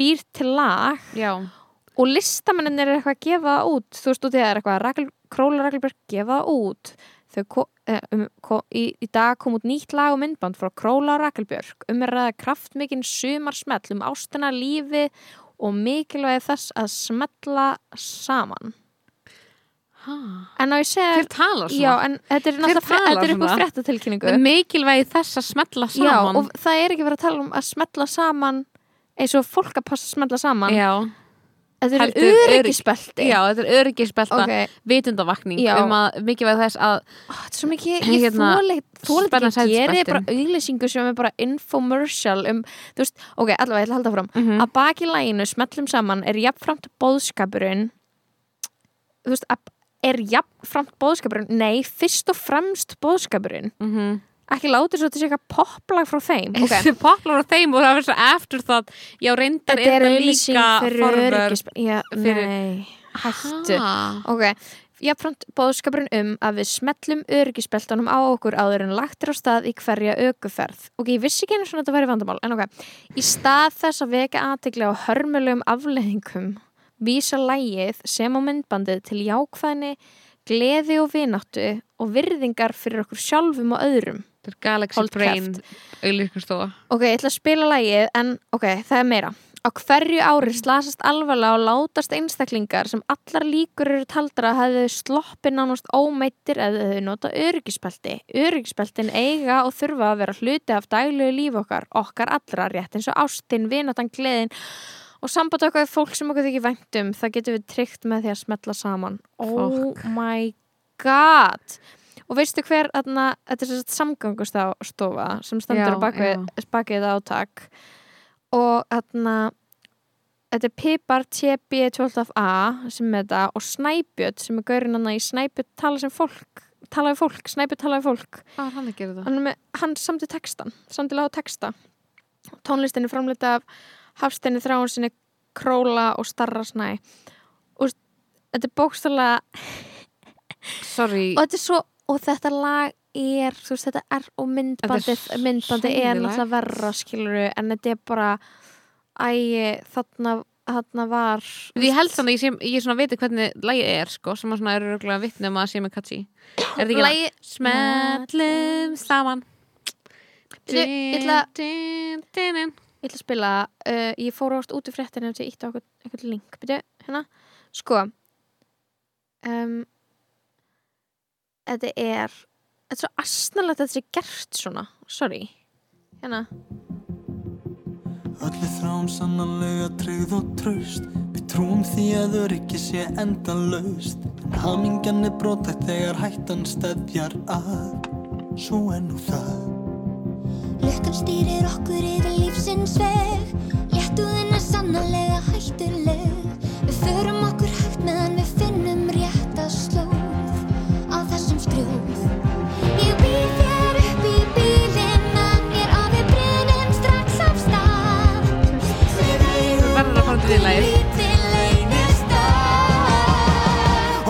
býr til lag já, og listamennin er eitthvað að gefa út. Þú veist, og það er eitthvað Króla Rakelberg gefa út ko, eh, um, ko, í, í dag kom út nýtt lag og myndband frá Króla og Rakelbjörg. Um er ræða kraftmikinn sumarsmell um ástina lífi og mikilvægi þess að smella saman. Ha. En á ég segja Hver talar svona? já, en þetta er náttúrulega eitthvað svona? fréttatilkynningu. Mikilvægi þess að smetla já, saman. og það er ekki verið að tala um að smella saman eins og fólk að passa að smella saman. Já, þetta er örygg- öryggisbelti já, þetta er öryggisbelta ok, vitundavakning Já. um að mikilvægi þess að Ó, þetta er svo mikið, ég Hérna, spenna ekki gera sætisbeltin. bara auglýsingu sem er bara infomercial um, þú veist, ok, allavega, ég ætla að halda fram Mhm. að baki læginu smellum saman er jafnframt bóðskapurinn þú veist, er jafnframt bóðskapurinn, nei, fyrst og fremst bóðskapurinn, Mhm. Ekki látið svo þetta sé eitthvað poplag frá þeim, [LAUGHS] ok okay. poplar á þeim og það er svo eftir það já reyndar er það líka já, fyrir- hættu Ha. Ok, jafnframt bóðskapurinn um að við smellum öryggisbeltunum á okkur áður en lagt er á stað í hverja aukuferð. Ok, ég vissi ekki svona að þetta væri vandamál, en ok. Í stað þess að veka aðtegli á hörmulegum afleðingum vísa lægið sem á myndbandið til jákvæðni, gleði og vináttu og virðingar fyrir okkur sjálfum og öðrum. Þetta er Galaxy Hold Brain auðlýsingarstofa Ok, ég ætla að spila lægið, en ok, það er meira. Á hverju ári slasast alvarlega og látast einstaklingar sem allar líkur eru taldra að hefðu sloppið nánast ómeittir eða hefðu nota öryggispelti. Öryggispeltin eiga og þurfa að vera hluti af daglegu líf okkar, okkar allra, rétt eins og ástin, vinatan, gleðin og samband okkar við fólk sem okkur þykir vænt um. Það getur við tryggt með því að smetla saman. Oh my god! Og veistu hver, þarna, þetta er sagt samgangustofa sem bakvið, bakvið átak. Og þarna þetta er Pipar TB12A sem er þetta og Snæbjörn sem er gaurinn hann í Snæbjörn tala sem fólk tala við fólk, Snæbjörn tala við fólk. Var hann hann, hann samti textan, samti lág texta. Tónlistin er framleita af Hafsteini Þráinsinni Króla og Starra Snæ og þetta er bókstala Sorry. Og þetta er svo og þetta lag er þú veist, þetta er og myndbandið myndbandið er náttúrulega verra skilur en þetta er bara æ, þarna, þarna var Ég held þannig ég, sé, ég svona veit hvernig lægið er sko, sem að svona eru röglega vittni um að sé með Katsi. Er þetta ekki Lagi, Smellum saman. Ég ætla- ég ætla að spila uh, ég fór ást út í fréttinu og ég ítti á okkur, okkur link. Byrju, hérna, sko um, þetta er þetta er svo asnalegt að þetta sé gert svona. Sorry, hérna. Öll við þráum sannanlega tryggð og tröst Við trúum því að öryggi sé endalaust. En hamingjan er brotætt þegar hættan stefjar að. Svo er nú það. Lukkan stýrir okkur yfir lífsins veg. Léttúðin er sannarlega hættuleg. Við förum okkur lítið leynistað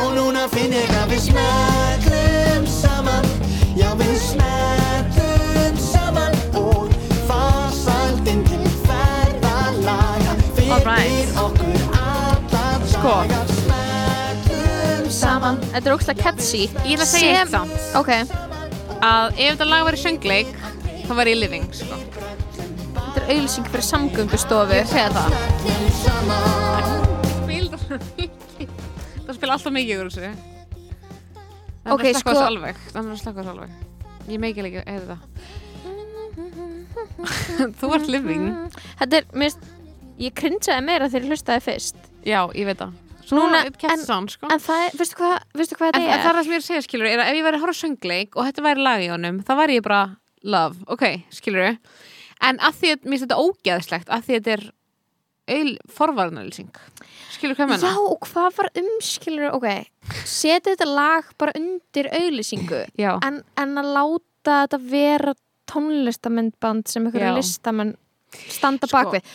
Og núna finn ég að við smellum saman. Já við smellum saman. Og farsaldinn til ferðalaga Fyrir okkur allar Sko. dagar Smellum saman. Þetta er ógstlega catchy. Ég ætla að segja eitt samt. Ok, að ef þetta lag væri söngleik þá væri ég living sko. Er auðlýsing fyrir samgöngustofu Ég segja það saman Spil það spila alltaf mikið ykkur þessu. Það Ok, er að slaka sko- þessu alveg. Það er að slaka þessu alveg. Ég meikil ekki, heyrðu það. [LAUGHS] Þú ert living. Þetta er, mér finnst- ég krinsaði meira þegar ég hlustaði fyrst. Já, ég veit það. Núna- en- sound, sko. en það er, veistu hvað, veistu hvað En, þetta en það er? er það sem ég er að segja, skilur, er að ef ég væri að horfa söngleik og þetta væri lag í honum, þá væri ég bara love, ok, skilur en að því að mér finnst þetta ógeðslegt að því að þetta er auðl forvarnalýsing skilur hvað menna? Já, og hvað var umskilur, ok, setja þetta lag bara undir auðlýsingu en, en að láta þetta vera tónlistamindband sem einhverju listamenn standa Sko. bakvið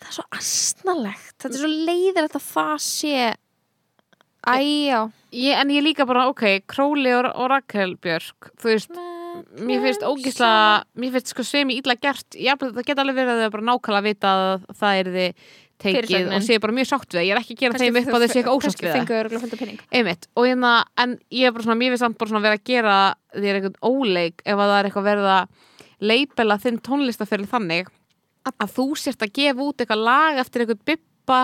það er svo astnalegt þetta er svo leiðir að það sé æjá en ég líka bara, ok, Króli og, og Rakel Björk, þú veist mér finnst ógisla, mér finnst sko sem í illa gert, já, það geta alveg verið að þau bara nákvæmlega vita að það er þið tekið og sé bara mjög sátt við það, ég er ekki að gera þeim upp að þau sé eitthvað ósátt við það. hérna, en ég er bara svona, mér finnst samt bara svona vera að gera þér einhvern óleik ef að það er eitthvað verið að leipela þinn tónlistaferil þannig að þú sért að gefa út eitthvað lag eftir eitthvað bippa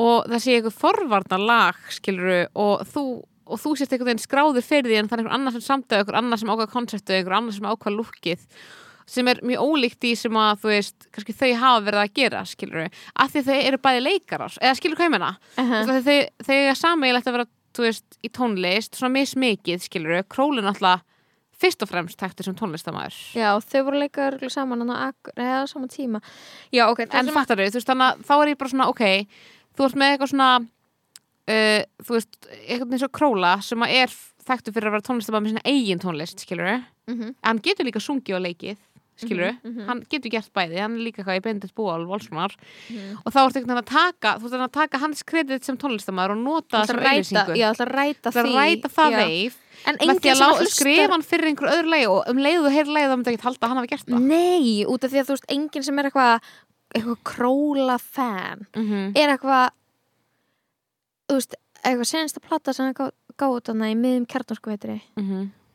og það sé eitthvað forvarnar lag, skiluru, og þú og þú sést einhvern veginn skráður fyrir því en það er einhver annar sem samtöðu, einhver annar sem ákvað konceptu einhver annar sem ákvað lukkið sem er mjög ólíkt í sem að þú veist kannski þau hafa verið að gera, skilur af því þau eru bæði leikarar, eða skilur hvað ég menna uh uh -huh. þau, þau er sameiginlegt að vera þú veist, í tónlist, svona mismikið skilur, królin alltaf fyrst og fremst þekktur sem tónlistamæður Já, þau voru leika örgulega saman eða á sama tíma. Já, ok, það en sem fattar þau, þú veist, þannig að þá er ég bara svona ok, þú ert með eitthvað svona uh, þú veist, eitthvað eins og króla sem að er þekktur fyrir að vera tónlistamæður með sinna eigin tónlist, skilur Mhm, hann getur líka sungið og leikið skilur, Mhm, mhm. hann getur gert bæði hann er líka hvað í bendit búal volsmanar Mhm. og þá ertu einhvern veginn að taka þú ert að taka hans kredit sem tónlistamæður og nota Það sem að auðlýsingu já, það að ræta Það því að ræta það veif En enginn að sem lá, að hlusta skrifa hann fyrir einhver öðru lagi og um leiðu og heyr lagi þá myndi ekki halda að hann hafi gert það. Nei, út af því að þú veist, enginn sem er eitthvað eitthvað króla fan mm -hmm. er eitthvað þú veist, eitthvað senasta plata sem það gáði þarna í miðum kjartanskovetri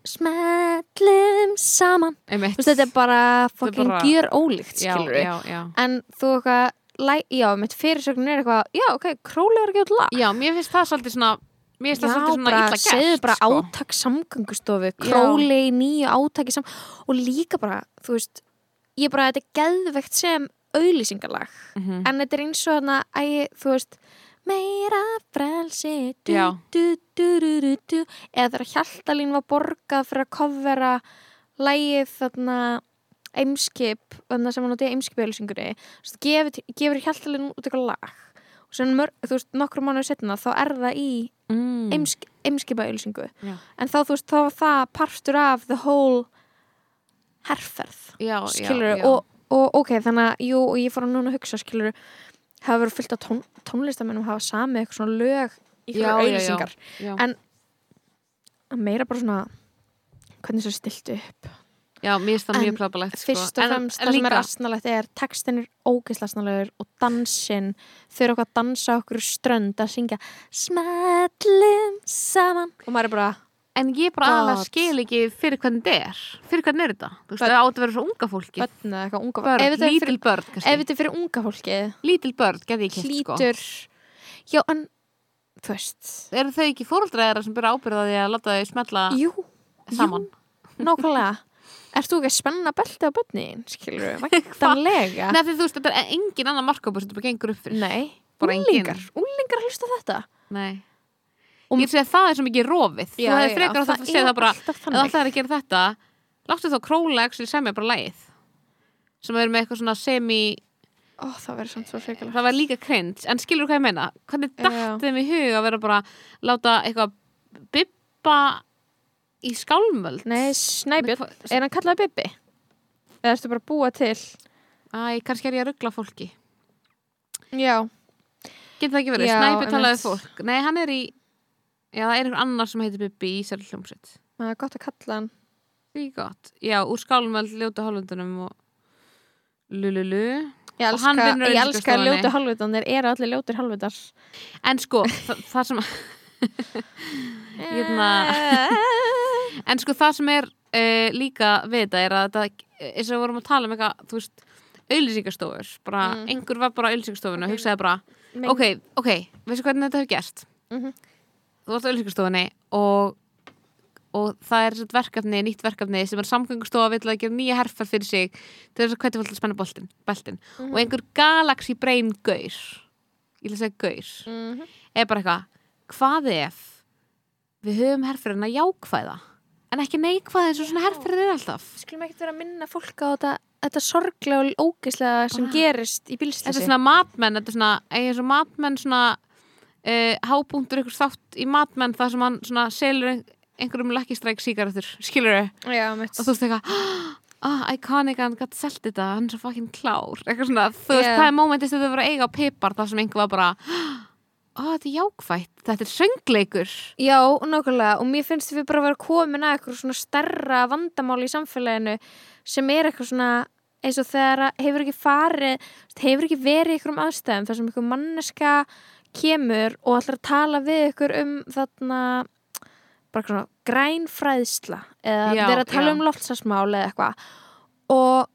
smellum saman Einmitt. þú veist, þetta er bara fucking bara- gjör ólíkt skilur já. en þú eitthvað já, mitt fyrirsögn er eitthvað já, ok, króla er ekki út lag já, mér finnst það svolítið svona mér finnst það Já, svolítið svona bara illa gert segðu bara sko. átak samgöngustofu króli í nýju sam og líka bara, þú veist ég bara, þetta er geðvegt sem auðlýsingalag Mhm. en þetta er eins og þarna, æ, þú veist meira frelsi. Du, du, du, eða þegar Hjaltalín var borgað fyrir að kofvera lægið þarna eimskip, þarna sem hann átti eimskip auðlýsingunni, þú veist, gefur, gefur Hjaltalín út eitthvað lag. Og sem mörg, þú veist, nokkru mánuður setna þá er það í mm. eimsk, eimskipa auðlýsingu Já. en þá þú veist, þá var það partur af the whole herferð já, skilur og, og ok, þannig að jú, og ég fór að núna hugsa skilur hafa verið fullt af tón, tónlistamennum hafa samið eitthvað svona lög í auðlýsingar Já. en- meira bara svona hvernig svo stilt upp Já, mér finnst það mjög plábalegt sko. fyrst og En- fremst það sem er asnalegt er textin er ógeðslega asnalegur og dansinn þau eru okkar að dansa á okkur strönd að syngja smellum saman og maður er bara En ég bara aðalega skil ekki fyrir hvernig þetta er. Fyrir hvernig er þetta? Þú veist, Börn. það átt að vera svo unga fólki bönn eða eitthvað unga Börn, ef er lítil fyrir, börn ef kannski þetta er fyrir unga fólki Lítil börn, geti ég kynnt sko. Hlýtur já en þú veist. Eru þau ekki fóreldræðara sem byrja ábyrða því að láta þau smetla jú, saman? jú, nákvæmlega. Ert þú ekki að spenna belti á bönnin, skilur [LAUGHS] við, væntanlega? Nei, því þú veist, þetta er engin annan markópa sem þetta bara gengur upp fyrir. Nei, Bara engin. úlingar, úlingar hlusta þetta? Nei Og- Ég er að segja að það er svo mikið rofið. Þú hefði frekar að segja það bara alltaf Ef þannig. það er að gera þetta Láttu þá króla ekki semja bara lægið sem er með eitthvað svona semi Ó, það verður samt svo frekar. Það var líka cringe, en skilur hvað ég meina? Hvernig Já. datt þeim í hug að vera bara láta eitthvað bibba í skálmöld? Nei, Snæbjörn, er hann kallaði Bibi? Eða ertu bara búa til? Æ, kannski er ég að ruggla fólki. Já, getur það ekki verið, Já, Snæbjörn talaði fólk. Nei, hann er í já, það er einhver annar sem heitir Bibbi í sér hljómsveit það er gott að kalla hann því gott, já, úr skálmöld ljóta hálfundunum og lululu Ég elska, ég elska auglýsingastofunni. ljótu halvvitanir, eru allir ljótur halvvitar en sko, það, það sem [LAUGHS] Hérna. [LAUGHS] En sko það sem er uh, líka við þetta er að þetta, eins og við vorum að tala um eitthvað, þú veist, auðlýsingastofur, bara, Mhm. einhver var bara á auðlýsingastofinu og hugsaði bara, Men- ok, ok, veistu hvernig þetta hefur gerst? Mhm. Þú varst á auðlýsingastofinni og, og það er þetta verkefni, nýtt verkefni sem er samgöngustofa vill að gera nýja herfer fyrir sig til þess að hvernig fólk að spenna boltin, beltin. Mhm. og einhver galaxy brain gaur, ég vil segja gaur, Mhm. er bara eitthvað, hvað ef við höfum herferina jákvæða? En ekki neikvæða eins og svona herferir er alltaf. Skulum ekkert vera að minna fólk á þetta, þetta sorglega og ógeðslega sem gerist í þetta bílstlýsi er svona matmenn, þetta er svona eins og matmenn svona uh, hápunktur ykkur þátt í matmenn þar sem hann svona selur ein- einhverjum lekkistræk sígarettur, [LAUGHS] skilur þau Já, mitt og þú veist eitthvað [GASPS] ah, iconic, hann gæti selt þetta hann er svo fucking klár, eitthvað svona þú veist, Já. það er momentist að þau voru að eiga á pipar þar sem einhver var bara [GASPS] ah, þetta er jákvætt, þetta er söngleikur. Já, nákvæmlega. Og mér finnst við bara að vera komin að eitthvað svona stærra vandamál í samfélaginu sem er eitthvað svona eins og þegar hefur ekki farið hefur ekki verið í einhverjum aðstæðum þar sem einhver manneska kemur og ætlar að tala við ykkur um þarna bara svona grænfræðsla eða Já, vera að tala já. um loftsasmál eða eitthvað og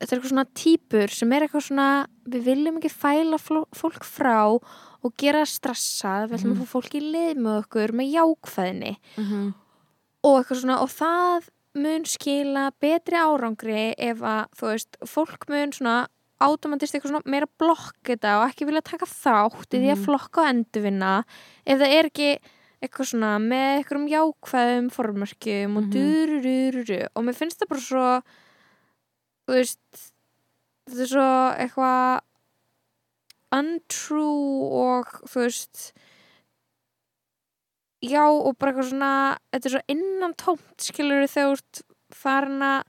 þetta er eitthvað svona típur sem er eitthvað svona við viljum ekki fæla fólk frá og gera stressað, við ætlum að fá fólk í lið með okkur með jákvæðinni mm -hmm. og eitthvað svona og það mun skila betri árangri ef að þú veist, fólk mun svona automatist eitthvað svona meira blokk þetta og ekki vilja taka þátt í því að Mhm. flokka og endurvinna ef það er ekki eitthvað svona með eitthvað um jákvæðum formörkjum og Mhm. dururururu og mér finnst það bara svo þú veist þetta er svo eitthvað untrue og þú veist já og bara eitthvað svona þetta er svo innan tómt skilur þegar þú ert farin að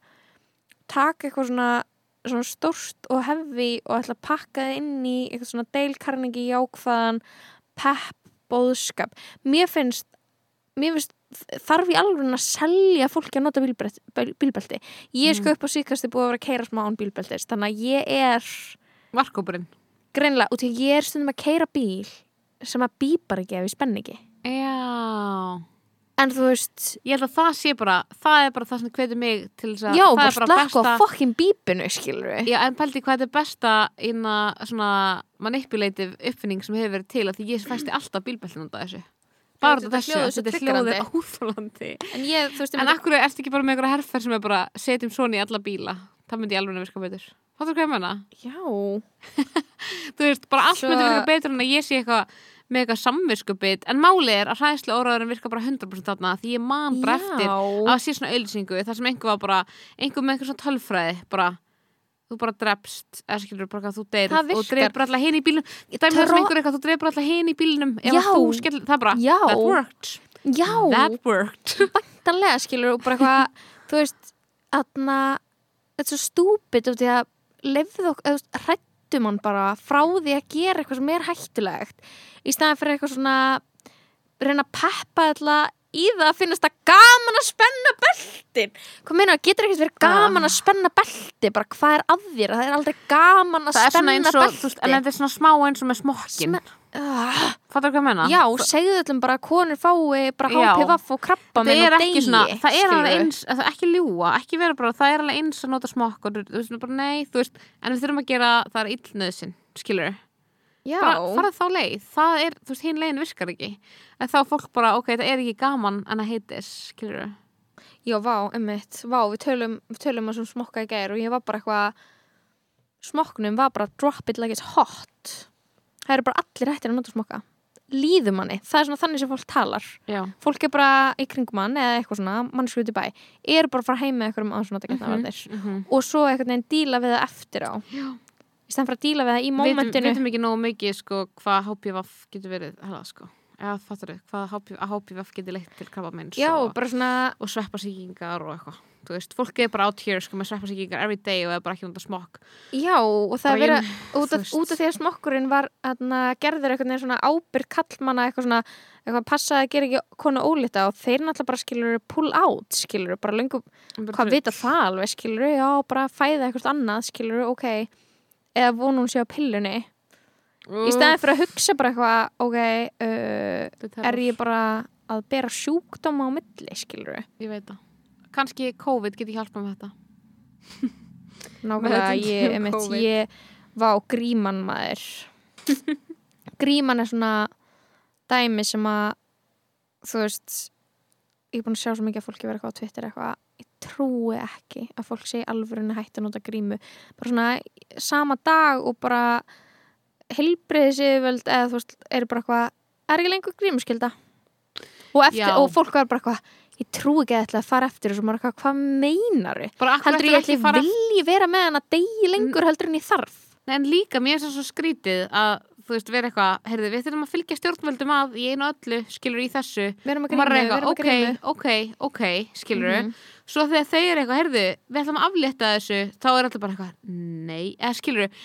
taka eitthvað svona, svona stórst og hefði og ætla að pakka það inn í eitthvað svona deilkarningi jákvæðan pepp bóðskap mér finnst, mér finnst þarf ég alveg að selja fólki að nota bílbelti. Ég er sko upp á síkasti búið að vera að keira smá án bílbeltis þannig að ég er Markópurinn greinlega, út í að ég er stundum að keira bíl sem að bípar ekki ef ég spenn ekki. Já en þú veist, Ég held að það sé bara, það er bara það sem hvetur mig til þess að já, það bara er bara slakka á besta fokkin bípinu skilur við Já, en pældi hvað þetta er besta inna svona manipulative uppfinning sem hefur verið til að því ég fæsti alltaf bílbeltin af þessu. Bara þetta svo þetta er hljóðið triggerandi. óþólandi en ég, þú veist, En akkur ertu ekki bara með einhverja herfer sem er bara setjum svona í alla bíla? Það myndi ég alveg að virka betur. Fattur hvað ég menna? já, [LAUGHS] Þú veist, bara allt myndi virka betur en að ég sé eitthvað eitthvað samviskubit en málið er að hræðslu óraðurinn virka bara 100% þarna því ég man bara eftir að sé svona auðlýsingu þar sem einhver var bara, einhver með einhver svona tölfræði bara, þú bara drepst eða skilur bara hvað þú Það og dreipur alltaf hinn í bílnum. Ég dæmi það sem einhver eitthvað, þú dreipur alltaf hinn í bílnum ef þú skell, það bara, Já. that worked. Já, that worked. [LAUGHS] Bæntanlega skilur og bara eitthvað, [LAUGHS] þú veist aðna, þetta er svo stúpid út í að lefðu okkur, hrættum hann bara frá því að gera eitthvað sem er hættulegt í staðan fyrir eitthvað svona reyna að peppa alla í það að finnast það gaman að spenna beltin. Hvað meina, getur ekkert verið gaman að spenna belti bara hvað er að þér, það er aldrei gaman að það er svona spenna eins og, belti þú en þetta er svona smá eins og með smokkin Smen- Ah, fattar hvað ég meina? já, segðu öllum bara að konur fái bara Já. HPV og krabba það er ekki svona, það er alveg eins það er ekki ljúa, ekki vera bara, það er alveg eins að nota smokk og þú veist, bara nei, þú veist en við þurfum að gera, það er illnöðsinn skilur, já, bara fara þá leið. Það er, þú veist, hinn leiðin virkar ekki. En þá fólk bara, ok, það er ekki gaman en að heitis, skilur já, vá, emmitt, vá, við tölum við tölum að svona smokka í gær og ég var bara eitthvað smokknum var bara drop it like it's hot. Það eru bara allir hættir að nota smokka. Líður manni, það er svona þannig sem fólk talar. Já, fólk er bara í kringum mann eða eitthvað svona, mannsku út í bæ er bara að fara heim með eitthvað um svona getnavarnir mhm. og svo einhvern veginn díla við það eftir á. Já. Í stæðan fyrir að díla við það í við mómentinu veitum ekki nógu mikið sko, hvað HPV getur verið hella, sko. eða fattar þau, hvað HPV, getur leitt til krabbameins já, og, og sveppasíkingar og eitthvað þú veist, fólk er bara out here sko, með sveppasíkingar every day og er bara ekki undar smokk. Já, og það er verið út af, því að smokkurinn var atna, gerður eitthvað svona ábyrg kallmanna eitthvað svona, eitthvað passaði að gera ekki konu ólita og þeir náttúrulega bara skilur pull out, skilur, bara löngu hvað vita það alveg, skilur, já, bara fæða eitthvað annað, skilur, ok eða vonu hún sé á pillunni. Í stæðin fyrir að hugsa bara eitthvað ok, uh, er ég bara að bera sjúkdóma á milli, skilur ég veit það. Kannski COVID getur hjálpað með þetta. [LAUGHS] Nákvæmlega, ég, COVID. ég var gríman maður. [LAUGHS] Gríman er svona dæmi sem að þú veist ég er búin að sjá svo mikið að fólki vera eitthvað á Twitter eitthvað, trúi ekki að fólk segi alvörunni hætti að nota grímu. Bara svona sama dag og bara heilbriðisíðvöld eða þú veist, eru bara eitthvað er ekki lengur grímuskylda? Og, eftir, og fólk var bara eitthvað ég trúi ekki að ætla að fara eftir þessu. Eitthvað, hvað meinaru? bara akkur heldur ég ætli vilji vera með hann að degi lengur heldur en ég þarf? En líka mér er það svo skrítið að þú veist, vera eitthvað, heyrðu, við þurfum að fylgja stjórnvöldum að í einu öllu, skilur í þessu. Að og maður grímu, að ok, grímu. ok, ok skilur Mhm. Svo þegar þau eru eitthvað, heyrðu, við ætlum að aflétta þessu þá er alltaf bara eitthvað, nei eða skilur,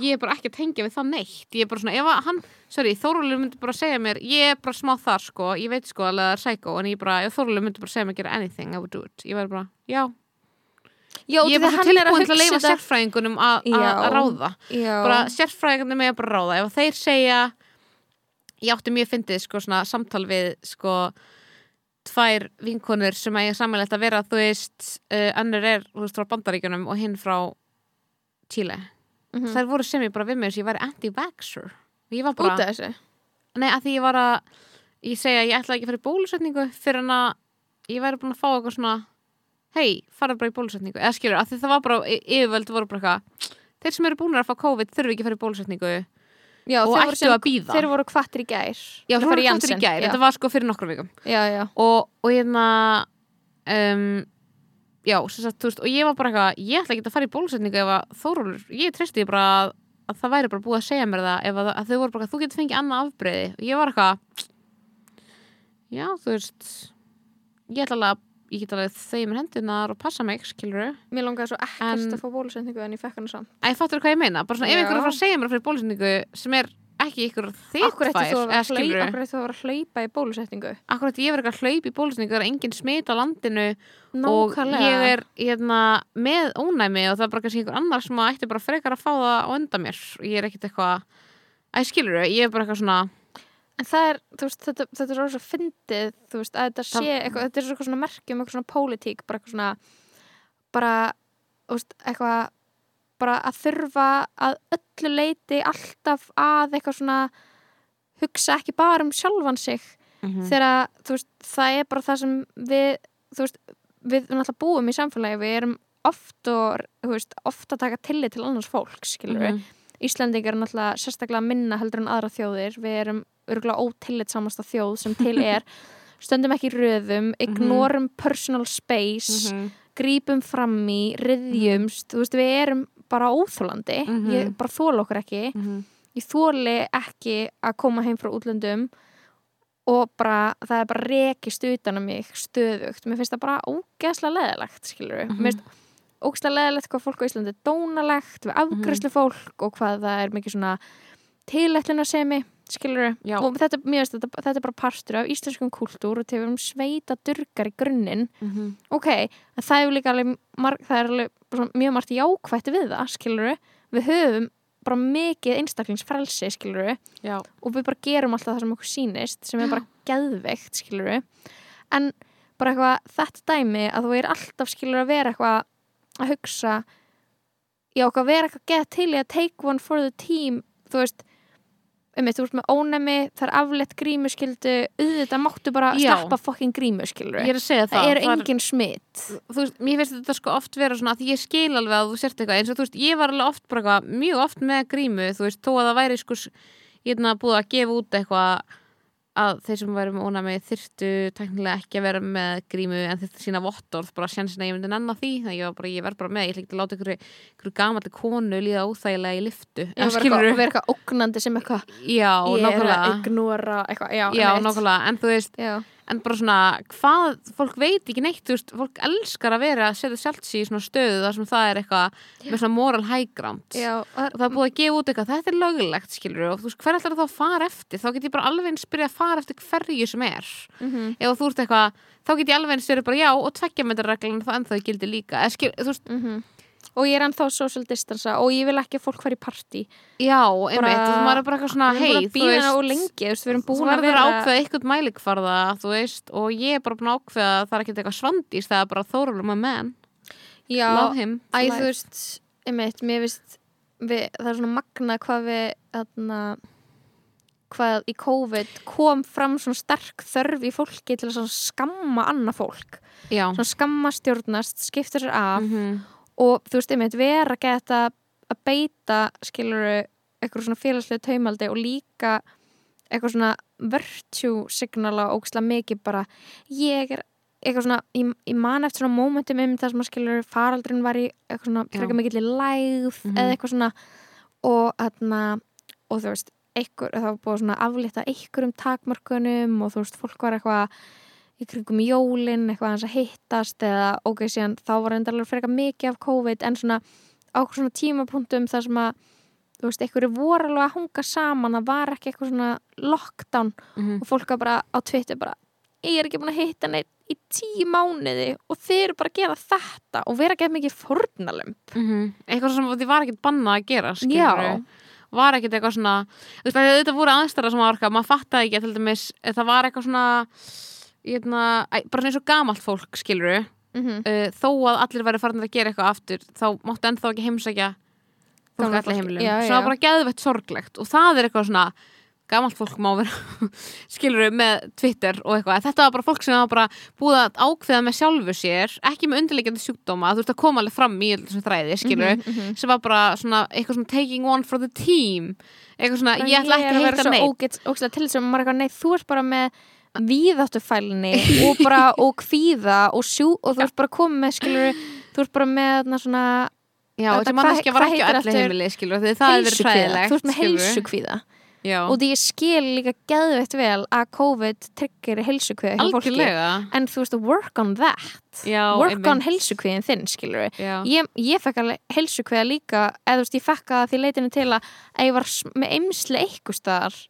ég er bara ekki að tengja við það neitt, ég er bara svona, ef að hann sorry, Þórólur myndi bara segja mér, ég er bara smá þar sko, ég veit sko alveg að það er psycho en ég bara, ef Þórólur myndi bara segja mér að gera anything I would do it, ég verður bara, já. Já, ég er bara svo tilbúin til að leifa sérfræðingunum að að- að ráða. já, bara sérfræðingunum að bara ráða. Ef þeir segja ég átti mjög fyndið sko svona samtal við sko tvær vinkonur sem eiga samanlegt að vera þú veist, uh, önnur er þú veist frá bandaríkjunum og hinn frá Chile, Mhm. þær voru sem ég bara við mig þess að ég væri anti-vaxxer. Og ég var bara, nei að því ég var að ég segja að ég ætla ekki að fara í bólusetningu fyrir en að ég væri búin að fá eitthvað svona hei, fara bara í bólusetningu. Eða skilur, að því það var bara, yfirvöld voru bara eitthvað þeir sem eru búin að fá COVID þurfi ekki að fara í bólusetningu já, Og þeir voru ættu að bíða. þeir voru kvattir í gær. Já, svo fara var í gær, já. þetta var sko fyrir nokkrum vikum. Og, og hérna um, já, sem sagt, þú veist og ég var bara eitthvað, ég ætla ekki að fara í bólusetningu ef að Þórólur, ég treysti því bara að, að það væri bara búið að segja mér það ef að, að þau voru bara, þú getur fengið annað afbreyði og ég var eitthvað já, þú veist ég ætla alveg að ég get alveg þau mér hendunar og passa mig, skilur mér langaði svo ekkert En- að fá bólusetningu en ég fekk hann samt. Æ, fattur hvað ég meina, bara svona ef Já. einhver er að segja mér í bólusetningu sem er ekki ykkur þitt Akkur ætti þú að vera eða að hlaupa- af hverju ætti þú að vera að hlaupa í ég í bólusningu það er engin smit á landinu og Nákvæmlega. ég er hérna, með ónæmi og það er bara kannski einhver annar sem að ætti bara frekar að fá það á undan mér. Og ég er ekkert eitthvað að skilur þau, ég er bara eitthvað svona En það er, þú veist, þetta, þetta er svo fyndið, þú veist, að þetta sé eitthvað, þetta er eitthvað svona merkjum, eitthvað svona pólitík, bara eitthvað svona, bara, þú veist, eitthvað, bara að þurfa að öllu leiti alltaf að eitthvað svona hugsa ekki bara um sjálfan sig Mhm. þegar, þú veist, það er bara það sem við, þú veist, við náttúrulega búum í samfélagi, við erum oft og, þú veist, oft að taka tillit til annars fólks, skilur við. Mhm. Íslandingar er náttúrulega sérstaklega minna heldur en aðra þjóðir við erum örgulega ótillitsamasta þjóð sem til [LAUGHS] er. Stöndum ekki röðum, ignorum personal space Mhm. grípum fram í, riðjumst þú veist, við erum bara óþólandi Mhm. ég bara þóla okkur ekki. Mhm. ég þóli ekki að koma heim frá útlöndum og bara, það er bara rekist utan að mig stöðugt, mér finnst það bara ógeðslega leðilegt, skilur við, Mhm. mér finnst ógeðslega leðilegt hvað fólk á Íslandi er dónalegt við afgræslu fólk og hvað það er mikið svona tilætlunasemi skilur Já. og þetta, finnst þetta, þetta er bara partur af íslenskum kultúr og við erum sveita durgar í grunninn. Mhm. ok, en það er líka alveg, marg, það er alveg mjög margt jákvætt við það, skilur við höfum bara mikið einstaklingsfrelsi, skilur Já, og við bara gerum alltaf það sem okkur sýnist sem er bara [GASPS] geðveikt, skilur en bara eitthvað þetta dæmi að þú er alltaf skilur að vera eitthvað að hugsa já, okkar vera eitthvað geð til í að take one for the team þú veist um þú ert með ónæmi, það er aflett grímuskildu auðvitað máttu bara stappa fokkin grímuskildu ég er að segja það það, er það engin smitt þú veist, mér finnst þetta sko oft vera svona að ég skil alveg að þú sért eitthvað eins og þú veist, ég var alveg oft bara eitthvað, mjög oft með grímu, þú veist, þó að það væri sko, ég er búið að gefa út eitthvað að þeir sem væri með ónæmi þyrftu teknilega ekki að vera með grímu en þyrftu sína vottorð, bara sjansin að ég myndi nennan því, þannig ég var bara, ég verð bara með ég ekki að láta ykkur, ykkur gamalli konu líða óþægilega í liftu, Já, vera skilur eitthvað, vera eitthvað ógnandi sem eitthvað Já, ég er að nákvæmlega. ignora eitthvað, já, Já, nákvæmlega, en þú veist já, en bara svona, hvað, fólk veit ekki neitt, þú veist, fólk elskar að vera að setja sjálft sig í svona stöðu þar sem það er eitthvað með svona moral já, og það er búið að gefa út eitthvað, þetta er lögulegt skilur og þú veist, hver ætlar þá að fara eftir? Þá get ég bara alveg eins byrja að fara eftir hverju sem er. Mhm, ef þú ert eitthvað, þá get ég alveg eins verið bara já og tveggja metra reglan þá ennþá gildi líka. Eða, skil, þú veist, mhm og ég er ennþá social distansa og ég vil ekki að fólk fari í partí. Já, einmitt. Þú maður bara eitthvað svona, hei, að þú veist, við erum þú búin að verður vera að ákveða eitthvað mælikvarða þú veist, og ég er bara búin að ákveða að það er ekkert eitthvað svandís, það er bara þórulum að menn, já, for þú veist, einmitt, mér veist við, það er svona magna hvað við þarna hvað í COVID kom fram svona sterk þörf í fólki til að skamma annað fólk. Já, svona skamma stjórnast, skipta sér af Mhm. Og þú veist, einmitt, vera að geta að beita, skiluru eitthvað svona félagslegu taumaldi og líka eitthvað svona virtue signala ógislega mikið bara ég er eitthvað svona, ég, ég man eftir svona momentum um það sem að skilur faraldrin var í eitthvað svona frekar mikill í lægð Mhm. eða eitthvað svona og þarna, og þú veist einhver, það var búið svona aflita einhverjum takmörkunum og þú veist, fólk var eitthvað í kringum jólin, eitthvað hans að hittast eða ok, síðan þá var endalega frekar mikið af COVID en svona á okkur svona tímapunktum þar sem að þú veist, einhverju voru alveg að hunga saman það var ekki eitthvað svona lockdown Mhm. og fólk var bara á Twitter bara ég er ekki búin að hitta neitt í tíu mánuði og þeir eru bara að gera þetta og vera ekki mikið fórnalum Mhm. eitthvað sem því var ekkert bannað að gera Já. skilurðu. var ekkert eitthvað svona þetta voru aðstæðar sem var maður fattaði ekki að til dæmis það var eitthvað svona hérna, æ, bara eins og gamalt fólk skiluru mm -hmm. uh, þó að allir væri farin að gera eitthvað aftur þá máttu ennþá ekki heimsækja fólk allir heimilum já. var bara geðvett sorglegt. Og það er eitthvað svona gamalt fólk má vera [LAUGHS] skiluru með Twitter og eitthvað. Þetta var bara fólk sem var bara búið að ákveða með sjálfu sér ekki með undirleikjandi sjúkdóma þú veist að koma alveg fram í þræði skiluru Mhm, sem var bara svona eitthvað svona taking one for the team. Eitthvað svona ég ætla ekki að heita neitt nei, þú ert bara með víðáttufælni og bara [LAUGHS] og kvíða og sjú og þú ert bara komið með skilur þú ert bara með na, svona já, Þetta- manneskja var ekki á öllu heimili skilur það er verið fræðilegt þú ert með skilurðu. heilsukvíða já, og því ég skil líka geðveitt vel að COVID tryggir heilsukvíða hjá fólki. En þú veist, work on that. Já, work einmitt. on heilsukvíðin þinn, skilur já, ég, ég fekk alveg heilsukvíða líka eða þú veist, ég fekk að því leitinu til að að ég var með eimsli eitthvað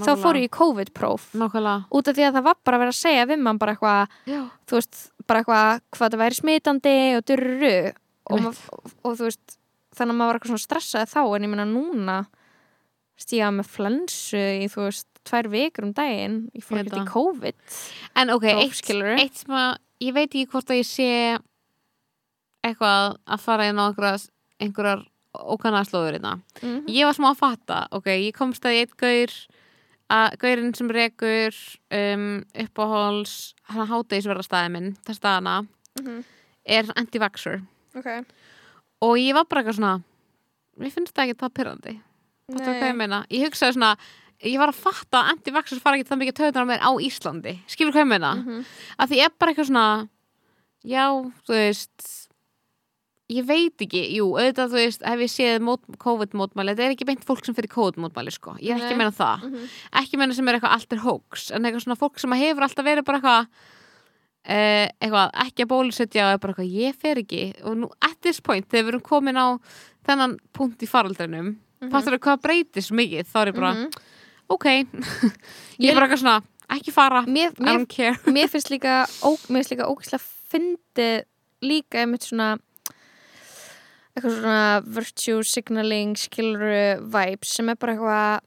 þá fór ég í COVID-próf. Út af því að það var bara að vera að segja við mann bara eitthvað, þú veist, bara eitthvað hvað það væri smitandi og durru. Og, og, og þú veist þannig að maður var eitthvað svona stressað þá en ég meina núna stíða með flensu í þú veist tvær vikur um daginn ég fór Ég ekki í COVID. En ok, eitt, eitt sem að ég veit ekki hvort að ég sé eitthvað að fara inn á einhverjar, hérna. Mm. ég var smá að fatta, ok, ég komst að eitt gaur að gaurinn sem rekur um, uppáháls hann hátegisverðarstaði minn, þess staðana Mhm. er anti-vaxxer. Ok. Og ég var bara eitthvað svona mér finnst það ekki það pyrrandi ég. Ég hugsaði svona, ég var að fatta að anti-vaxxers fara ekki það mikið töðunar á mér á Íslandi. Skilur hvað ég meina? Mhm. Að því ég er bara eitthvað svona, já, þú veist, ég veit ekki, jú, auðvitað, þú veist, hef ég séð mót, COVID-mótmæli, þetta er ekki beint fólk sem fyrir COVID-mótmæli, sko. Ég er ekki að meina það. Mhm. Ekki að meina sem er eitthvað allt er hoax, en eitthvað svona fólk sem hefur alltaf verið bara eitthvað, Uh, eitthvað, ekki að bólusetja og bara eitthvað, ég fer ekki og nú, at this point, þegar við erum komin á þennan punkt í faraldrinum Fattur þau hvað breytist mikið þá er ég bara, Mhm. ok [LAUGHS] ég er bara eitthvað svona, ekki fara mér, I don't care [LAUGHS] mér finnst líka ó, mér finnst líka ógæslega fyndið líka einmitt svona eitthvað svona virtue signaling skiluru vibes sem er bara eitthvað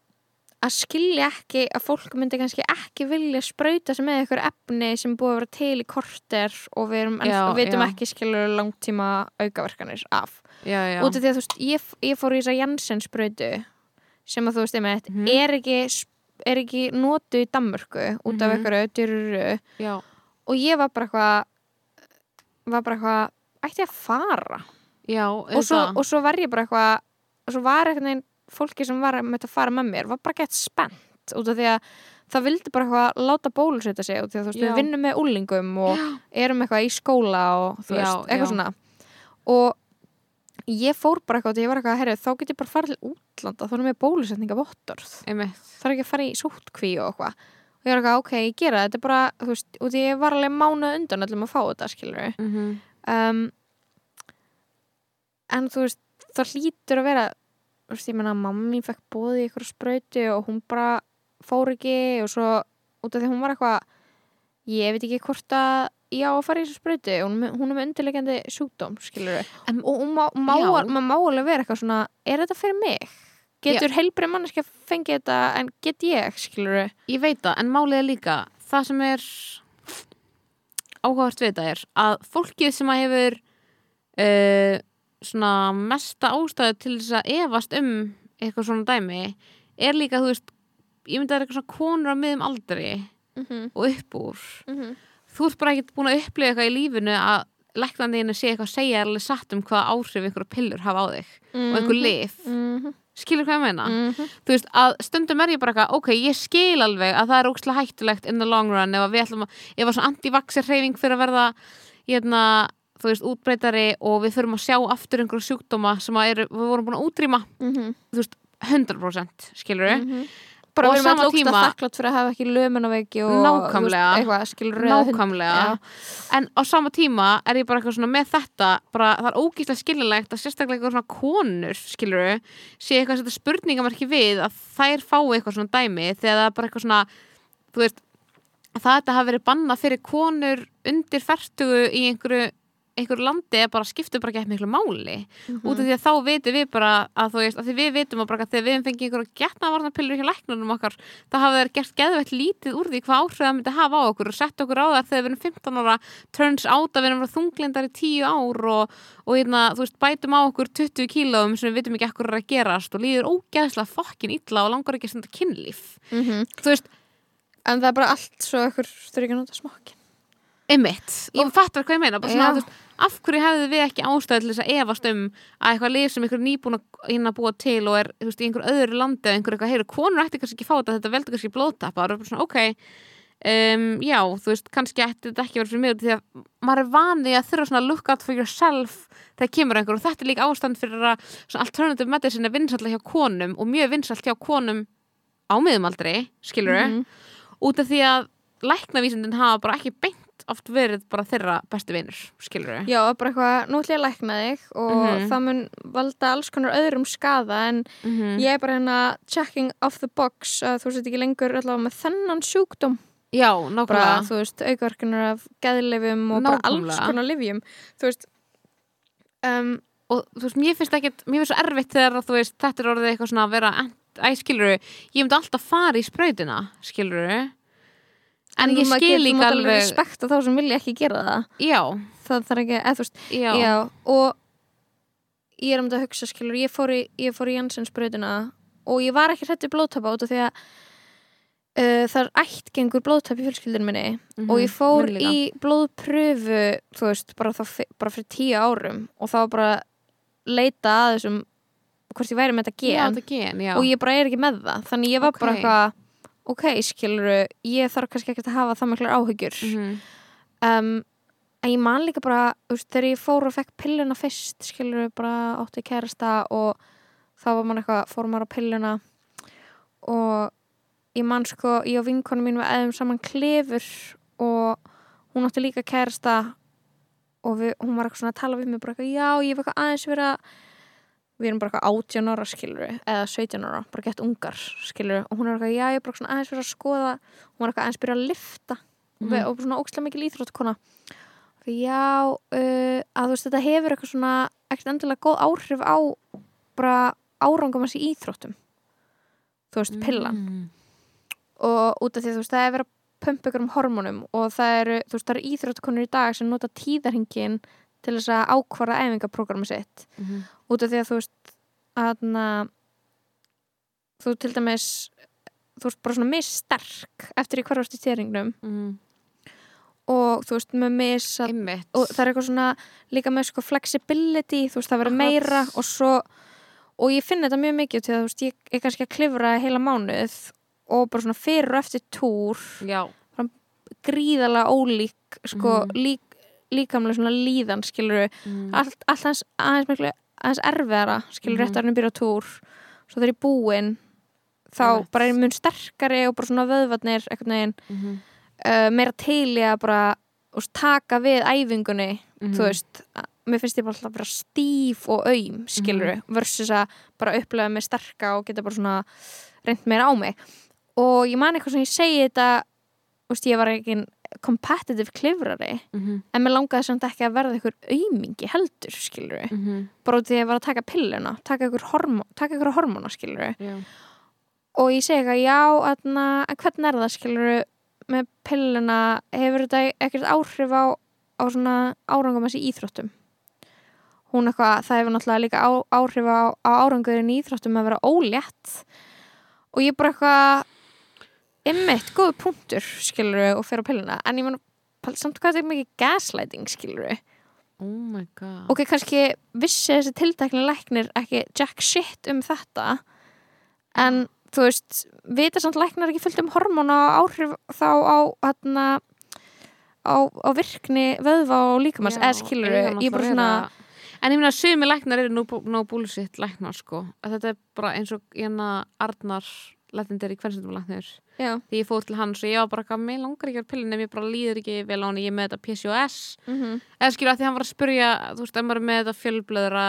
að skilja ekki að fólk myndi kannski ekki vilja sprauta sig með eitthvað efni sem búið að vera til í korter og við erum, Já, en, vitum já. ekki skilur langtíma aukaverkanir af. Út af því að þú veist, ég, ég fór í þess að Janssen sprautu sem að þú veist einmitt Mhm. er ekki er ekki notu í Danmörku út af Mhm. einhverju dyruru já. og ég var bara eitthvað var bara eitthvað ætti að fara já og svo, og svo var ég bara eitthvað og svo var eitthvað neginn fólki sem var með að fara með mér var bara gett spennt út af því að það vildi bara eitthvað láta bólusveita sig af því að þú veist Já. við vinnum með úlingum og erum eitthvað í skóla og þú Já, veist, eitthvað já. svona og ég fór bara eitthvað og ég var eitthvað, herri, þá get ég bara farið til útlanda þá erum við bólusetninga vottorð. Það er ekki að fara í sótkví og eitthvað. Og ég var eitthvað, ok, ég gera þetta bara þú veist, og ég var alveg mánuð undan öllum að fá þetta, skilur Mhm. um, en þú veist það hlýtur að vera þú veist, ég menna, mamma mín fekk bóði í ykkur sprautu og hún bara fór ekki og svo, út af því að hún var eitthvað ég veit ekki hvort að ég á að fara í þessu sprautu hún, hún er með undirlegjandi sjúkdóm, En- og hún má, má, Já. má alveg vera eitthvað svona er þetta fyrir mig? Getur heilbrið manneski að fengi þetta en get ég, skilur Ég veit það, en málið er líka það sem er áhugavert við þetta er að fólkið sem að hefur uh, svona mesta ástæðu til þess að efast um eitthvað svona dæmi er líka, þú veist, ég myndi að það er eitthvað svona konur á miðum aldri mm -hmm. og upp úr Mm -hmm. Þú ert bara ekkert búin að upplifa eitthvað í lífinu að læknandiðinu sé eitthvað að segja alveg satt um hvaða áhrif einhverja pillur hafa á þig og einhver lif, mm -hmm. skilur hvað ég meina Mhm. þú veist, að stundum er ég bara eitthvað ok, ég skil alveg að það er ógslag hættulegt in the long run ef að við ætlum að ef að svona anti-vaxxer hreyfing fyrir að verða hérna, þú veist, útbreytari og við þurfum að sjá aftur einhverju sjúkdóma sem eru, við vorum búin að útrýma Mhm. þú veist, 100% skilur við, bara Og við erum alltaf tíma- þakklátt fyrir að hafa ekki lömunaveiki og Nákvæmlega. veist, eitthvað, skilur nákvæmlega Já. en á sama tíma er ég bara eitthvað svona með þetta bara, það er ógíslega skiljanlegt að sérstaklega eitthvað svona konur, skilur sé eitthvað að setja spurningamarki við að þær fái eitthvað svona dæmi þegar það er bara eitthvað svona þú veist, það þetta hafi verið bannað fyrir konur undir færtugu í einhverju einhverju landi er bara skiptu bara ekki miklu máli. Út af því að þá vitum við bara að þú veist, að því við vitum að bara þegar við fengið einhverju getnavarnarpillur hjá læknunum okkar þá hafa þeir gert geðveitt lítið úr því hvað áhrif það myndi hafa á okkur og sett okkur á það þegar við erum 15 ára turns out að við erum þunglindar í 10 ár og, og hérna, þú veist, bætum á okkur 20 kílóum sem við vitum ekki ekkur að gerast og líður ógeðslega fokkin illa og langar ekki að kynlíf. Nota smokkin Einmitt, og fattar hvað ég meina bara svona, Já. þú veist, af hverju hefðu við ekki ástæð til þess að efast um að eitthvað lif sem ykkur nýbúin að hérna búa til og er veist, í einhver öðru landi eða einhver eitthvað, heyru, konur ætti kannski ekki fá þetta veldur kannski blóðtappa og svona, ok. Um, já, þú veist, kannski ætti þetta ekki verið fyrir mig því að maður er vanið að þurfa svona look out for yourself þegar kemur einhver. Og þetta er líka ástand fyrir að svona alternative medicine er vinsall hjá konum og mjög vinsall hjá konum á miðumaldri, skilur Mhm. Bara beint oft verið bara þeirra bestu vinur, skilur við já, bara eitthvað, nú ætlum ég að lækna þig og Mhm. það mun valda alls konar öðrum skada en -hmm. ég er bara hérna checking off the box að þú sett ekki lengur allavega með þennan sjúkdóm Já, bara, nákvæmlega þú veist, aukaverkunar af geðlifum og bara alls Nákvæmlega. konar livjum þú veist um, og þú veist, mér finnst ekkert, mér finnst svo erfitt þegar þú veist, þetta er orðið eitthvað svona að vera æ, skilur við, ég myndi alltaf fara í sprautina, skilur en þú ég skil getur- þú líka mátt alveg alveg respekta þá sem vilja ekki gera það. Já, það þarf ekki, eða þú veist, já, já, og ég er um þetta að hugsa, skilur, ég fór í, ég fór í Jansens brautina og ég var ekki hrættu blóðtapa út af því að uh, það er ættgengur blóðtap í fjölskyldinu minni Mhm, og ég fór líka. í blóðpröfu þú veist, bara, bara fyrir tíu árum og þá bara leita að þessum hvort ég væri með þetta já, gen. þetta gen, já. Og ég bara er ekki með það. Þannig ég var bara Ok. eitthvað ok, skilur, ég þarf kannski ekki að hafa það miklar áhyggjur Mhm. um, en ég man líka bara veist, þegar ég fór og fekk pilluna fyrst skilur bara átti kærasta og þá var man eitthvað, fór maður á pilluna og ég man sko, ég og vinkonu mín við eðum saman klefur og hún átti líka kærasta og við, hún var eitthvað svona að tala við mig bara já, ég hef eitthvað aðeins verið að við erum bara eitthvað 18 ára skilur eða 17 ára, bara gett ungar skilur og hún er eitthvað, já ég er bara aðeins fyrir að skoða hún var eitthvað aðeins byrja að lifta mm. og svona ókslega mikil íþróttkona já, uh, að þú veist þetta hefur eitthvað svona ekkert endilega góð áhrif á bara árangum hans í íþróttum þú veist, pillan Mm. og út af því að þú veist, það er verið að pumpa ykkur um hormónum og það eru, þú veist, það eru íþróttkonur í dag sem nota tíðarhingin til þess að ákvara æfingaprógrami sitt Mhm. út af því að þú veist að þú til dæmis þú veist bara svona missterk eftir í hverjast í stýringnum Mm. og þú veist með mis og það er eitthvað svona líka með sko flexibility þú veist það verður meira og svo og ég finn þetta mjög mikið til að þú veist ég er kannski að klifra heila mánuð og bara svona fyrir og eftir túr Já. gríðalega ólík sko Mhm. lík, líkamlega svona líðan skilur Mm. allt, allt hans aðeins miklu aðeins erfiðara skilur Mhm. rétt að hann byrja túr svo þegar ég er búin þá Einmitt. bara er mun sterkari og bara svona vöðvarnir veginn Mhm. uh, meira til í að bara taka við æfingunni Mhm. þú veist, að- mér finnst ég bara alltaf að vera stíf og auðm, skilur Mhm. versus að bara upplega mig sterka og geta bara svona reynd meira á mig og ég man eitthvað sem ég segi þetta úst, ég var ekki competitive klifrari Mhm. en mér langaði samt ekki að verða einhver aumingi heldur, skilur Mhm. bara út í að ég var að taka pilluna taka ykkur, hormó, taka ykkur hormóna, skilur Já. og ég segi eitthvað, já, atna, en hvernig er það, skilur með pilluna, hefur þetta ekkert áhrif á, á svona árangum þessi íþróttum hún eitthvað, það hefur náttúrulega líka á, áhrif á, á árangurinn íþróttum að vera ólétt og ég bara eitthvað ymmit, góðu punktur, skilur og fyrir á pilluna, en ég man samt hvað þetta er mikið gaslighting, skilur Oh my god. ok, kannski vissi þessi tiltekni læknir ekki jack shit um þetta en þú veist vita samt læknar ekki fullt um hormóna áhrif þá á hérna á, á virkni vöðva og líkamans, eða skilur eiga ég er bara svona En ég meina, sumi læknar eru nú, nú búlsitt læknar, sko. Þetta er bara eins og hérna Arnar læknir í hversundum læknir. já, Því ég fór til hans og ég var bara, mér langar ekki að pillin ef ég bara líður ekki vel á hann, ég er með þetta PCOS. mm Eða skilur að því hann var að spurja, þú veist, ef maður er með þetta fjölblöðra,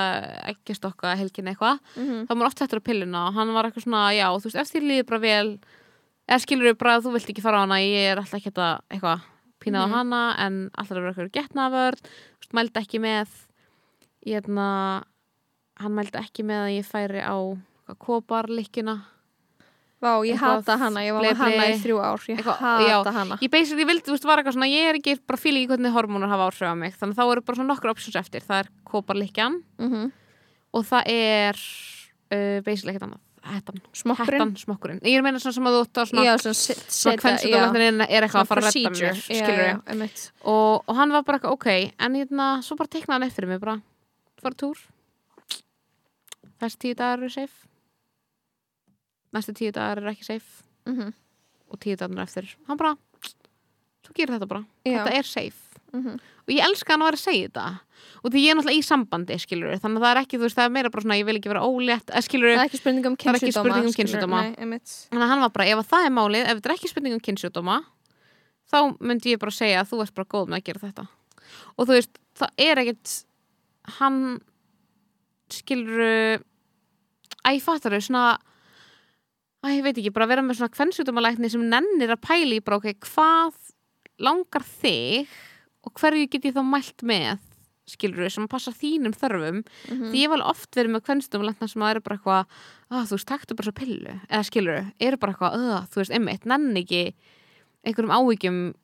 ekki stokka, helgin eitthvað, -hmm. þá maður oft hættur á pilluna og hann var eitthvað svona, já, þú veist, ef þér líður bara vel, eða skilur við bara að þú vilt ekki fara á hana, ég er alltaf ekki þetta eitthvað pínað Mhm. á hana, en alltaf er ég hérna, hann mældi ekki með að ég færi á koparlikkjuna, Vá, ég hata hana, ég var með hana í þrjú ár ég Eitthvað- hata já. hana. ég basically vildi, þú veist, var eitthvað svona, ég er ekki, bara fíla ekki hvernig hormónar hafa áhrif á mig, þannig þá eru bara svona nokkur options eftir, það er koparlikkjan mm og það er uh, basically ekkert annað, hettan, smokkurinn? Smokkurinn, ég er meina svona sem að þú átt að svona já, svona, kvennsjúkdómlæknirinn er eitthvað að fara að redda mér já, skilur já, einmitt. og, og hann var bara eitthvað ok en hérna, svo bara teknaði hann eftir mig bara, fara túr. Þessi tíu dagar eru safe næstu tíu dagar eru ekki safe Mhm. og tíu dagar eftir, hann bara þú gerir þetta bara, Já. þetta er safe Mhm. og ég elska hann að vera að segja þetta og því ég er náttúrulega í sambandi skilur þannig að það er ekki, þú veist, það er meira bara svona ég vil ekki vera ólétt, eða skilur það er ekki spurning um er spurning um. Þannig að hann var bara, ef að það er málið, ef þetta er ekki spurning um kynnsjúdóma, þá myndi ég bara segja að þú ert bara góð með að gera þetta. Og þú veist, það er ekkert, hann skilur, ég fattar þau, svona, að ég veit ekki, bara vera með svona kvennsjúdómalækni sem nennir að pæla í ok, hvað langar þig og hverju get ég þá mælt með, skilur sem passa þínum þörfum? Mhm. því ég alveg oft verið með kvennstumlækna sem að eru bara eitthvað, að þú veist, taktu bara svo pillu. Eða skilur, eru bara eitthvað, að, þú veist, einmitt, nenni ekki einhverjum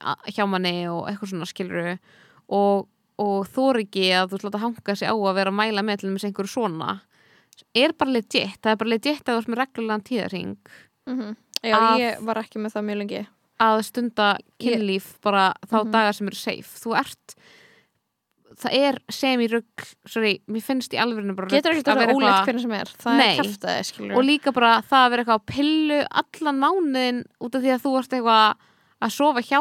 a- hjá manni og eitthvað svona skilur og, og þór ekki að þú veist, láta hanga sig á að vera að mæla með til einhverju svona er bara legit, það er bara legit að þú veist með reglulegan tíðarhing Mhm. Já, Að- ég var ekki með það mjög lengi. að stunda kynlíf bara þá Mhm. dagar sem eru safe. Þú ert það er semi-rugg, sorry, mér finnst í alvegurinu bara Getur ekki að vera ólétt hvernig sem er. Það Nei. er skilur og líka bara það að vera eitthvað á pillu allan mánuðin út af því að þú ert eitthvað að sofa hjá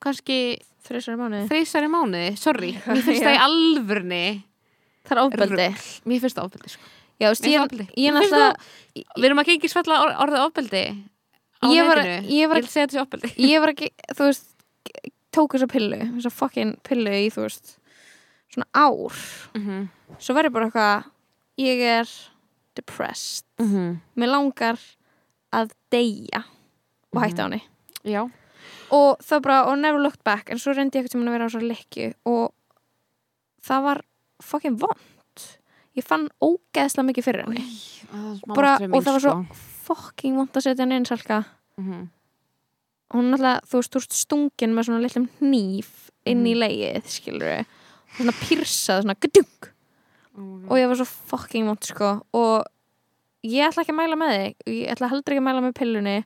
kannski Þrísar í mánuði. þreysar í mánuði, sorry [LAUGHS] mér finnst það í alvörni Það er ofbeldi. mér finnst það ofbeldi sko. Já, þú veist, ég, ég finnst náttúrulega við erum ekki ekki svella or orðið ofbeldi á Ég var- netinu. ég var- vil segja sé ofbeldi. [LAUGHS] Ég var ekki, þú veist tók þessa pillu, þessa fucking pillu í, þú veist svona ár. Mhm. svo verður bara eitthvað ég er depressed. Mhm. mér langar að deyja. Og hætta á henni. Já, og það bara, og never looked back. En svo reyndi ég eitthvað sem að vera á svo likju og það var fucking vond ég fann ógeðslega mikið fyrir henni. Bara, og það var svo fucking vond að setja henni inn salka. Mhm. hún náttúrulega, þú veist, þú veist stungin með svona litlum hníf inn Mhm. í leið skilur svona pyrsað, svona gudung og ég var svo fucking vond sko. Og ég ætla ekki að mæla með þig. Ég ætla heldur ekki að mæla með pillunni.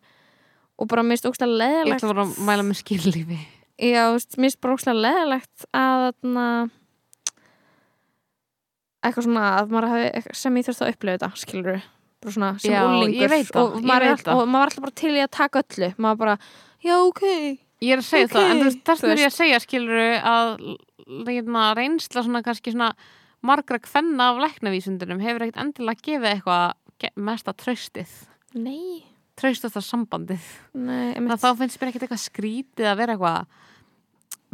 Og bara mist ógstlega Ég leðilegt ætla bara að mæla með skilífi já, mist bara ógstlega leðilegt að þarna eitthvað svona að maður hafi sem ég þurfti að upplifa þetta, skilur bara svona sem Já, úlingur og, er- og maður var alltaf bara til í að taka öllu. Maður bara, já, ok. Ég er að segja Ok, það, en þess þú er ég að segja skilur að leina, reynsla svona kannski svona margra kvenna af læknavísundunum hefur ekkert endilega gefið eitthvað mesta traustið. Nei, traustast það sambandið. Nei, þá finnst mér ekkert eitthvað skrítið að vera eitthvað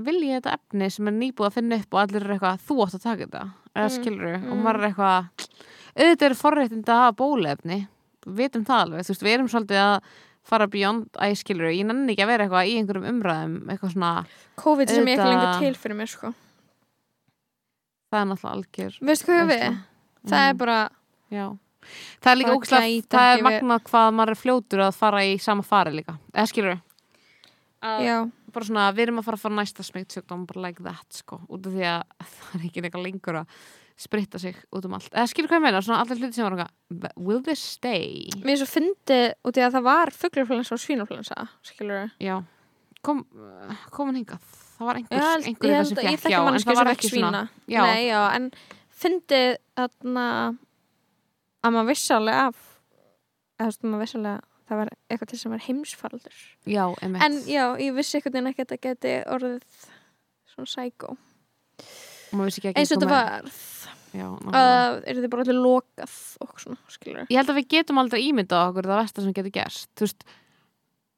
vil ég þetta efni sem er nýbúið að finna upp og allir eru eitthvað, þú átt að taka þetta eða Mm, skilur og mm. maður er eitthvað auðvitað eru forréttind að hafa bólefni við vitum það alveg, þú veist, við erum svolítið að fara beyond, að ég skilur ég nenni ekki að vera eitthvað í einhverjum umræðum eitthvað svona, COVID sem ég ekki lengur til fyrir mér sko það er náttúrulega algjör veistu hvað ég við? það er Mm, bara, já. það er líka ógslag, það er við- magnað hvað maður er fljótur að fara í sama fari líka, eða skilur já bara svona, við erum að fara að fara næsta smegt sjúkdóm, bara like that, sko út af því að [LAUGHS] það er ekki eitthvað lengur að spritta sig út um allt, eða skilur hvað ég meina? Svona allir hluti sem var eitthvað, will this stay? Mér er svo fyndið út í að það var fuglurfluensa og svínufluensa skilur já, kom komin hingað, það var einhver, ég, einhver ég, að- fekk, þekki já, en það var ekki svona. já, nei, já, en fyndið þarna að maður þú veist, maður að það var eitthvað til sem var heimsfaraldur. Já, einmitt. En já, ég vissi eitthvað en ekki að þetta geti orðið svona ekki eins og þetta var að er þið bara allir lokað og svona, skilur ég held að við getum aldrei ímyndað okkur það versta sem getur gerst. Þú veist,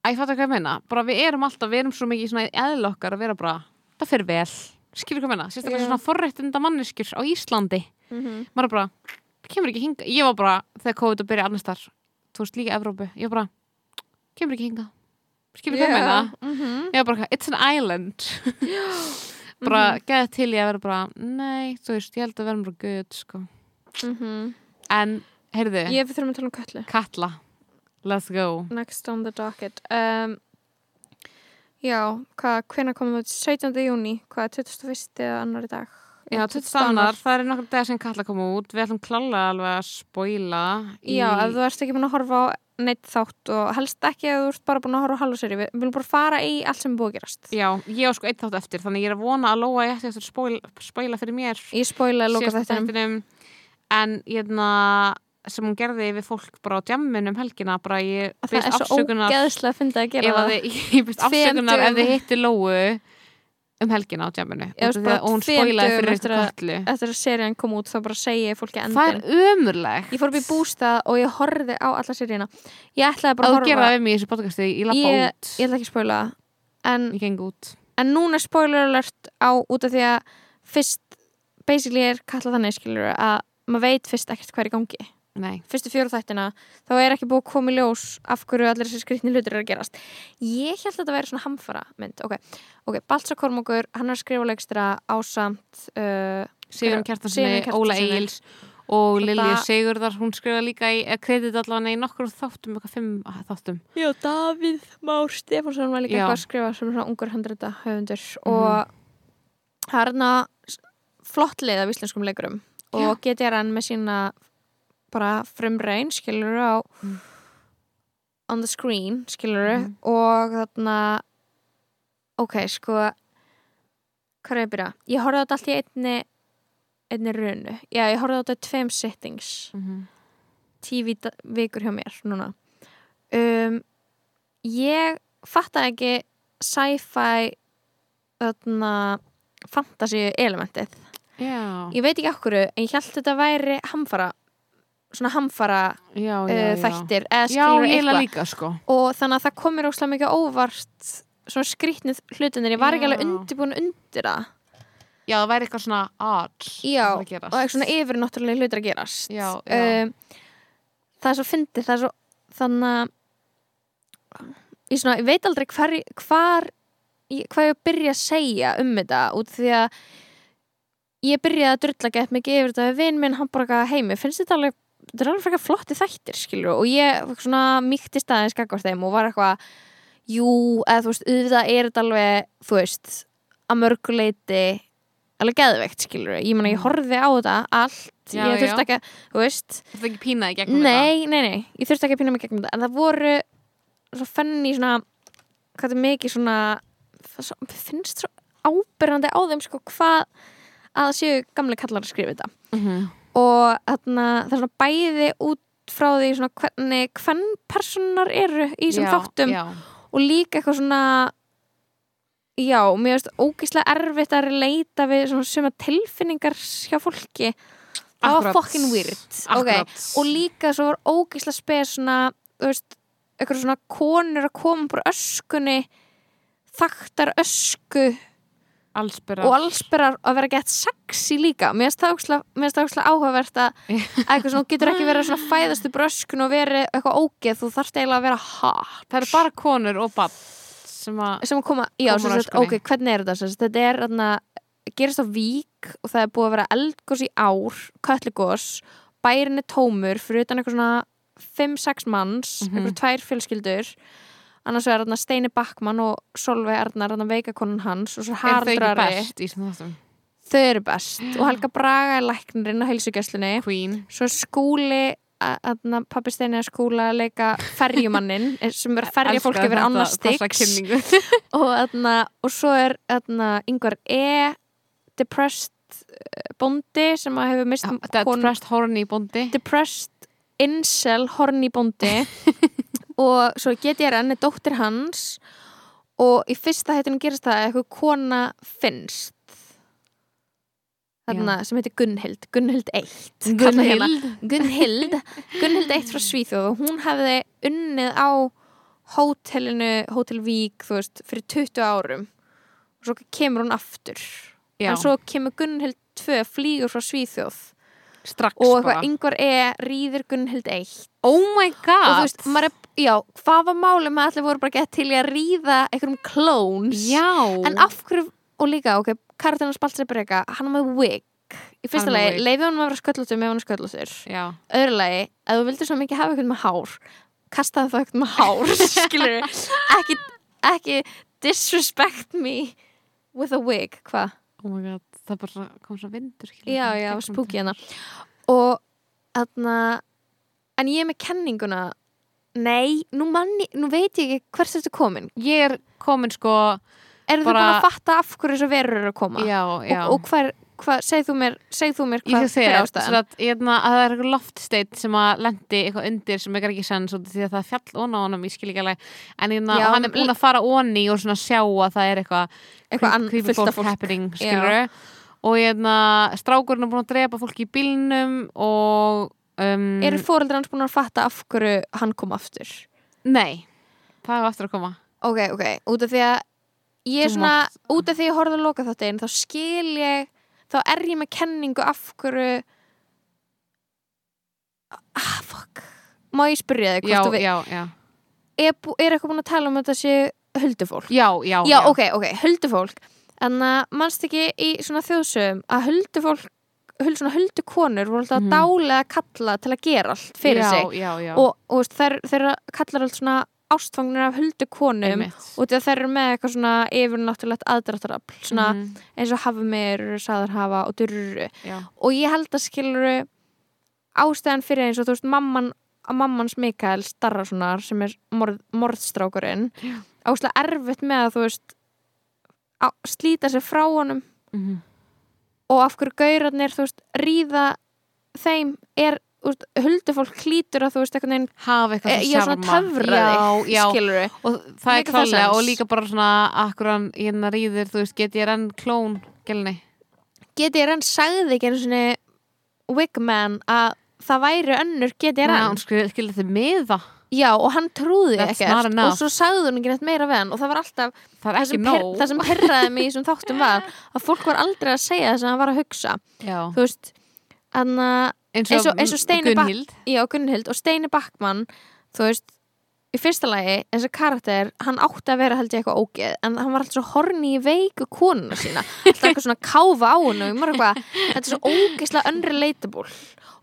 að ég fattu hvað ég meina. Bara við erum alltaf, við erum svo mikið svona eðl okkar að vera bara, það fyrir vel. Skilur hvað ég meina, sérstaklega svona forréttinda manneskjur á Íslandi, mm -hmm. maður bara kemur ekki hinga, ég var bara þegar COVID að byrja annars þar, þú veist líka Evrópu. Ég bara, kemur ekki hinga skilur hvað ég meina, mm -hmm. ég bara it's an island. [GASPS] Bara geða til ég að vera bara nei, þú veist, ég held að vera bara good sko. en, heyrðu, ég við þurfum að tala um köllu Katla. Let's go. Next on the docket. Um, já, hvað, hvenær komum við 17. júni, hvað, 21. eða annar dag Já, 20 annar, það er nokkur dag sem Katla kom út. Við ætlum klálega alveg að spoila í... Já, ef þú ert ekki búin að horfa á neitt þátt og helst ekki ef þú ert bara búin að horfa á halvseri við viljum bara fara í allt sem er búið að gerast. Já, ég á sko eitt þátt eftir Þannig ég er að vona að Lóa ég eftir að spoila, spoila fyrir mér. Ég loka síðasta þættinum. þættinum. En hérna sem hún gerði við fólk bara á djammin um helgina bara ég að það byrst er svo afsökunar ógeðslega að finna að gera að það. ég [LAUGHS] byrst afsökunar ef þið hitti Lóu um helgina á bara að hún dögum fyrir eftir kallu Eftir að serían kom út þá bara segi ég fólki Það endin er ömurlegt. Ég fór upp í bústað og ég horfði á alla seríuna. Ég ætlaði bara að horfa. það við mig í þessu podcasti ég lappa út, Ég ætla ekki að spoila. En, ég geng út. en núna er spoiler alert á út af því að fyrst basically er kallað þannig skilur að maður veit fyrst ekkert hvað er í gangi Nei, fyrstu fjóru þættina þá er ekki búið að koma í ljós af hverju allir þessi skrýtni hlutir eru að gerast ég held að þetta væri svona hamfara mynd ok, ok, Balsa Kormokur hann er leikstra ásamt uh, Sigurinn Kjartanssoni. Óla Egils og Lilju Sigurðar hún skrifa líka í eh, kredit allavega í nokkur þáttum, eitthvað fimm ah, þáttum já, Davíð Már Stefánsson var líka Já. eitthvað að skrifa sem svona ungur handrita höfundur Mhm. og það er hérna flott leið af íslenskum leikurum og hann með sína bara frumrein skilur á Mm. on the screen skilur Mhm. og þarna ok, sko hvað er ég að byrja? Ég horfði á þetta allt í einni einni runu, já ég horfði á þetta í tveim settings TV da- vikur hjá mér núna um, ég fatta ekki sci-fi þarna fantasy elementið Já, ég veit ekki okkur en ég held þetta væri hamfara svona hamfara já, uh, já, já. þættir eða skilur eitthvað. líka sko. Og þannig að það komir óslega mikið óvart svona skrýtnið hlutinir ég var ekki alveg undirbúin undir það. Já, það væri eitthvað svona odd já, og eitthvað svona yfirnáttúrulega hlutir að gerast. Já, já. Um, það er svo fyndið, það er svo þannig að ég, svona, ég veit aldrei hvar, hvar hvað ég byrja að segja um þetta út því að ég byrjaði að drulla gett mikið yfir þetta við vinn minn, hann bara eitthvað, heimi, finnst þetta alveg þetta er alveg frekar flotti þættir, skilur og ég svona mýkti staðins gagvart þeim og var eitthvað, jú eða þú veist, auðvitað er þetta alveg þú veist, að mörguleiti alveg geðveikt, skilur ég meina, ég horfði á þetta allt Já, ég þurfti ekki, að- þú veist Þú ert ekki pínaði gegnum Nei, nei, nei, ég þurfti ekki að pýna mig gegnum þetta. En það voru svo fenni svona hvað er mikið svona svo, finnst svo ábyrrandi á þeim sko hvað að séu gamli kallar að skrifa þetta. Þetta mm og þarna, það er svona bæði út frá því svona hvernig hvern personar eru í þessum þáttum og líka eitthvað svona já, mér finnst ógeðslega erfitt að leita við svona suma tilfinningar hjá fólki. Það var fucking weird. Okay. Og líka svo var ógeðslega spes svona, þú veist, eitthvað svona konur að koma bara öskunni þaktar ösku allsbyrra og allsberar að vera gett sexy líka. Mér finnst það ógeðslega áhugavert að að eitthvað svona, getur ekki verið svona fæðastu bröskun og verið eitthvað ógeð. Þú þarft eiginlega að vera hot. Það eru bara konur og bann sem sem að koma, já, Koma sagt, ok, hvernig er þetta? Þetta er þarna, gerist á vík og það er búið að vera eldgós í ár köllugós, bærin er tómur fyrir utan eitthvað svona 5-6 manns, Mhm. eitthvað tvær fjölskyldur annars vegar þarna Steini Backmann og Solveig Arnar, þarna veikakonan hans og svo er hardrari, þau eru best. Og Helga Braga er læknirinn á heilsugjæslunni Queen. Svo skúli Þarna, pappi Steini er skúla að leika ferjumannin [LAUGHS] sem er að ferja fólk Elska yfir þetta- annars styggs [LAUGHS] og, þarna, og svo er þarna, yngvar E. depressed eh, bóndi sem að hefur mist Depressed horny bóndi. Depressed incel horny bóndi [LAUGHS] og svo GTRN er dóttir hans og í fyrsta hættinu gerist það að eitthvað kona finnst. Þarna sem heitir Gunnhild Gunnhild 1 kalla hérna. Gunnhild Gunnhild 1 frá Svíþjóð og hún hefði unnið á hótelinu Hótel Vík þú veist fyrir 20 árum. Og svo kemur hún aftur. Já, en svo kemur Gunnhild 2 flýgur frá Svíþjóð strax og eitthvað yngvar E. Rýðir Gunnhild 1 Oh my og god! þú veist, maður er, já, hvað var máli með allir voru bara gett til að ríða einhverjum clones? Já. En af hverju, og líka, ok, Karatana Spaltsebrega, hann er með wig. Í fyrsta er lagi, leifið hann að vera sköllóttur með hann er sköllóttur. Já. Öðru lagi, ef þú vildir svo mikið hafa eitthvað með hár kastaði það eitthvað með hár [LAUGHS] skilur, ekki, ekki disrespect me with a wig, hvað? Oh my god Það bara kom svo vindur skilur, Já, í já, þetta. hérna. Og þarna en ég er með kenninguna. Nei, nú manni, nú veit ég ekki hvers þetta komin, Ég er komin sko eru Bara- búin að fatta af hverju þessu verur eru að koma? Já, já. og, og hver, hva, segð þú mér segð þú mér hvað hver er ástæðan? að, hérna, að það er eitthvað loftsteit sem að lendi eitthvað undir sem ekki ekki af því að það fjall ón á honum, ég skil ekki alveg. En hérna, Já, og hann er búin að fara onni og svona sjá að það er eitthvað Eitthvað ann- creepy fullt af fólk. happening, skilur og hérna, strákurinn er búin að drepa fólki í bílnum og um, eru fóreldrar hans búin að fatta af hverju hann kom aftur? Nei, það er aftur að koma. Ok, ok, út af því að ég er Þú svona, mátt- út af því að ég horfði að loka þáttin þá skil ég, þá er ég með kenningu af hverju ah, fuck. Má ég spyrja þig já, hvort þú veit já, já, er, bú- er eitthvað búin að tala um þetta sé huldufólk? Já, já, já, ok, ok, huldufólk en að mannst ekki í svona þjóðsögum að huldufólk huld, svona huldukonur voru alltaf mm. dálega kalla til að gera allt fyrir já, sig? já, já, og, og þær, þeir kallar allt svona ástfangnir af huldukonum Einmitt. og þær eru með eitthvað svona yfirnáttúrulegt aðdráttarafl svona Mhm, eins og hafmir, saðar hafa og durru. Og ég held að skiluru ástæðan fyrir eins og þú veist mamman að mammans Mikael Starrasonar sem er morð, morðstrákurinn ástæðan erfitt með að þú veist slíta sér frá honum mhm. og af hverju gaurarnir þú veist ríða þeim er þú veist, huldufólk hlýtur að þú veist einhvern veginn hafa eitthvað e, sem svona sjarma. töfraði já, já, skiluru og það er það sense. og líka bara svona akkur hann hérna rýðir, þú veist, get ég renn klón gælni, geti ég renn sagði ekki einu svona Wigman að það væri önnur geti ég renn hún skil- skildi þið miða já og hann trúði ekkert og svo sagði hún ekki neitt meira við hann og það var alltaf það það sem, per, það sem perraði mig í þessum þáttum var að fólk var aldrei að segja það sem hann var að hugsa. Já, þú veist Anna, eins Eins og- eins og Steini Bak- Gunnhild. Já, Gunnhild og Steini Backmann þú veist, í fyrsta lagi þessi karakter, hann átti að vera held ég eitthvað ógeð, en hann var alltaf svo horni í veiku konuna sína, alltaf eitthvað svona káfa á hennu, þetta er svo ógeðslega unrelatable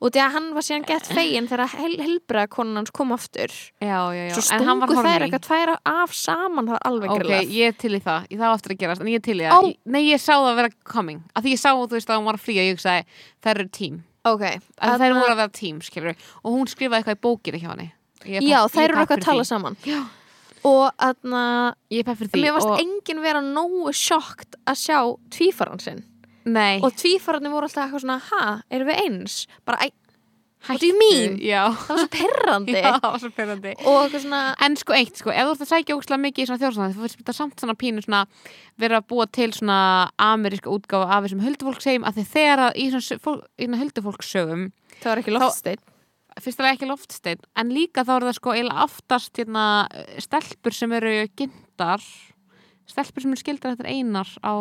og því að hann var síðan gett fegin þegar hel, helbriða konan hans kom aftur. Já, já, já. svo hann stungu þær eitthvað tværa af saman það var alveg Ok, grillað. ég er til í það, ég það á eftir að gerast en ég er til í Ó. það, nei ég sá það vera coming. Af því ég sá þú veist að hún var að flýja ég hugsaði, þær eru tím, ok, að þær voru að vera tím skilur og hún skrifaði eitthvað í bókinu hjá er já, þær er eru eitthvað að tala saman. Já. og aðna ég er pepp fyrir því mér varst og, enginn vera nógu sjokkt að sjá tvífaran sinn nei, og tvífararnir voru alltaf eitthvað svona ha, erum við eins? bara, hættu, do you mean? já, það var svo perrandi [LAUGHS] já, það var svo perrandi og eitthvað svona En sko eitt, sko, ef þú ert að sækja ógslag mikið í svona þjóðsana, þú finnst þetta samt svona pínu svona vera að búa til svona ameríska útgáfa af þessum huldufólkssegjum að því þegar að í svona, fólk, í svona huldufólkssögum það var ekki loftsteinn. Fyrstulega ekki loftsteinn, en líka þá er það sko eiginlega aftast hérna, stelpur sem eru gindar stelpur sem eru skildar eftir einar á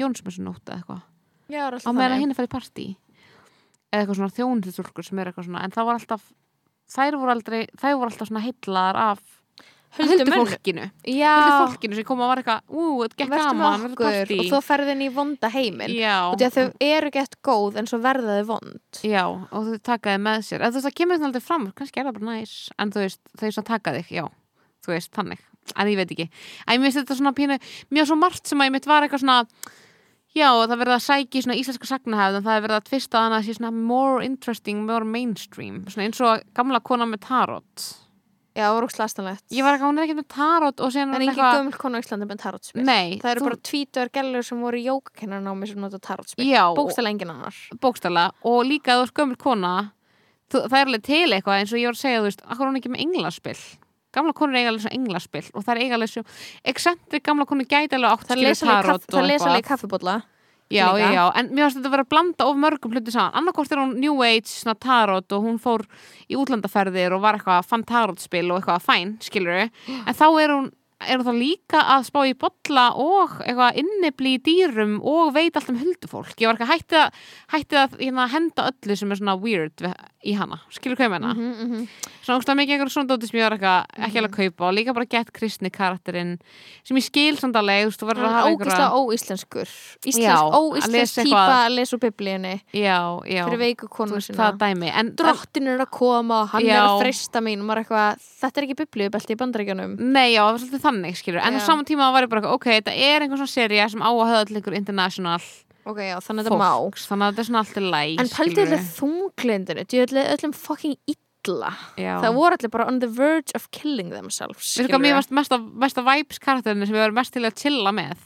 Jónsmessunótt eða eitthvað. Á meðan er farið í partí. Eða eitthvað svona þjónhildstúlkur sem er eitthvað svona en það var alltaf þær voru aldrei, þær voru alltaf svona heitlaðar af já, huldufólkinu sem kom og var eitthvað ú, þetta gekk gaman, verður okkur. partí. Og þú ferðin í vonda heiminn. Og því að þau eru gett góð en svo verða þau vond. Já, og þau takaði með sér. Eða þú veist, það kemur þetta aldrei fram, kannski er það bara næs en þú veist, þau svona taka þig, já þú veist, þannig, en ég veit ekki. En ég minnst þetta svona pínu, mjög svo margt sem að ég mitt var eitthvað svona já, það verða að sækja í svona íslenska sagnahefð en það er verið að tvista að hana að sé svona more interesting, more mainstream. Svona eins og gamla kona með tarot. Já, það voru slastanlegt ég var eitthvað, hún er ekki með tarot og síðan en er ekki eitthvað- gömul konu á Íslandi með tarotspil. Nei, það eru þú- bara tvítuðar gælur sem voru í jókakennanámi sem nota tarotspil. Já, bókstæla enginn annar. Bókstæla og líka þú ert gömul kona þú, það er alveg til eitthvað eins og ég var að segja þú veist, akkur er hún ekki með englaspil gamla konur eiga alveg svo englaspil og það er eiga alveg svo eksentri gamla konur gæti alveg átt það lesa alveg tarot kaff- það og lesa alveg í eitthvað. kaffibólla já, líka. já, en mér finnst þetta að vera að blanda of mörgum hluti saman, annarkort er hún New Age svona tarot og hún fór í útlandaferðir og var eitthvað fann tarotspil og eitthvað fæn, skilur en þá er hún er þá líka að spá í bolla og eitthvað innibli í dýrum og veit allt um huldufólk ég var ekki að hætti að, hætti að hérna, henda öllu sem er svona weird við, í hana, skilur hvað ég menna mm -hmm. svona ógstlega mikið einhverjum svona dóti sem ég var eitthvað ekki alveg að kaupa og líka bara gett kristni karakterinn sem ég skil samt alveg, þú veist, þú verður að hafa ógíslega óíslenskur. Já, Íslensk, að óíslensk típa að lesa úr biblíunni. Já, já, fyrir veiku konu sína. það dæmi. En, drottin er að koma og hann Já. er að frista mín. Og maður er eitthvað, þetta er ekki biblíubelti í bandaríkjunum. Nei, já, það var svolítið þannig, skilur En á saman tíma var ég bara, ok, þetta er að ok, já, þannig að þetta má Þannig að þetta er svona alltaf læg en pældi allir þunglindinu djöðli öllum fucking illa. Já. það voru allir bara on the verge of killing themselves Við sko, mér varst mesta, mesta vibes karakterinu sem við varum mest til að chilla með?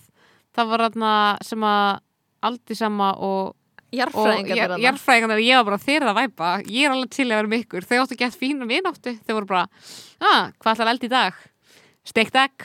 Það var þarna sem að Aldi sama og og jarfræðingar jar- jarðfræðingarnir, ég var bara þeir að væpa ég er alveg til að vera með ykkur. Þau áttu gett fína vináttu, þau voru bara ah, hvað ætlar eld í dag? steikt egg.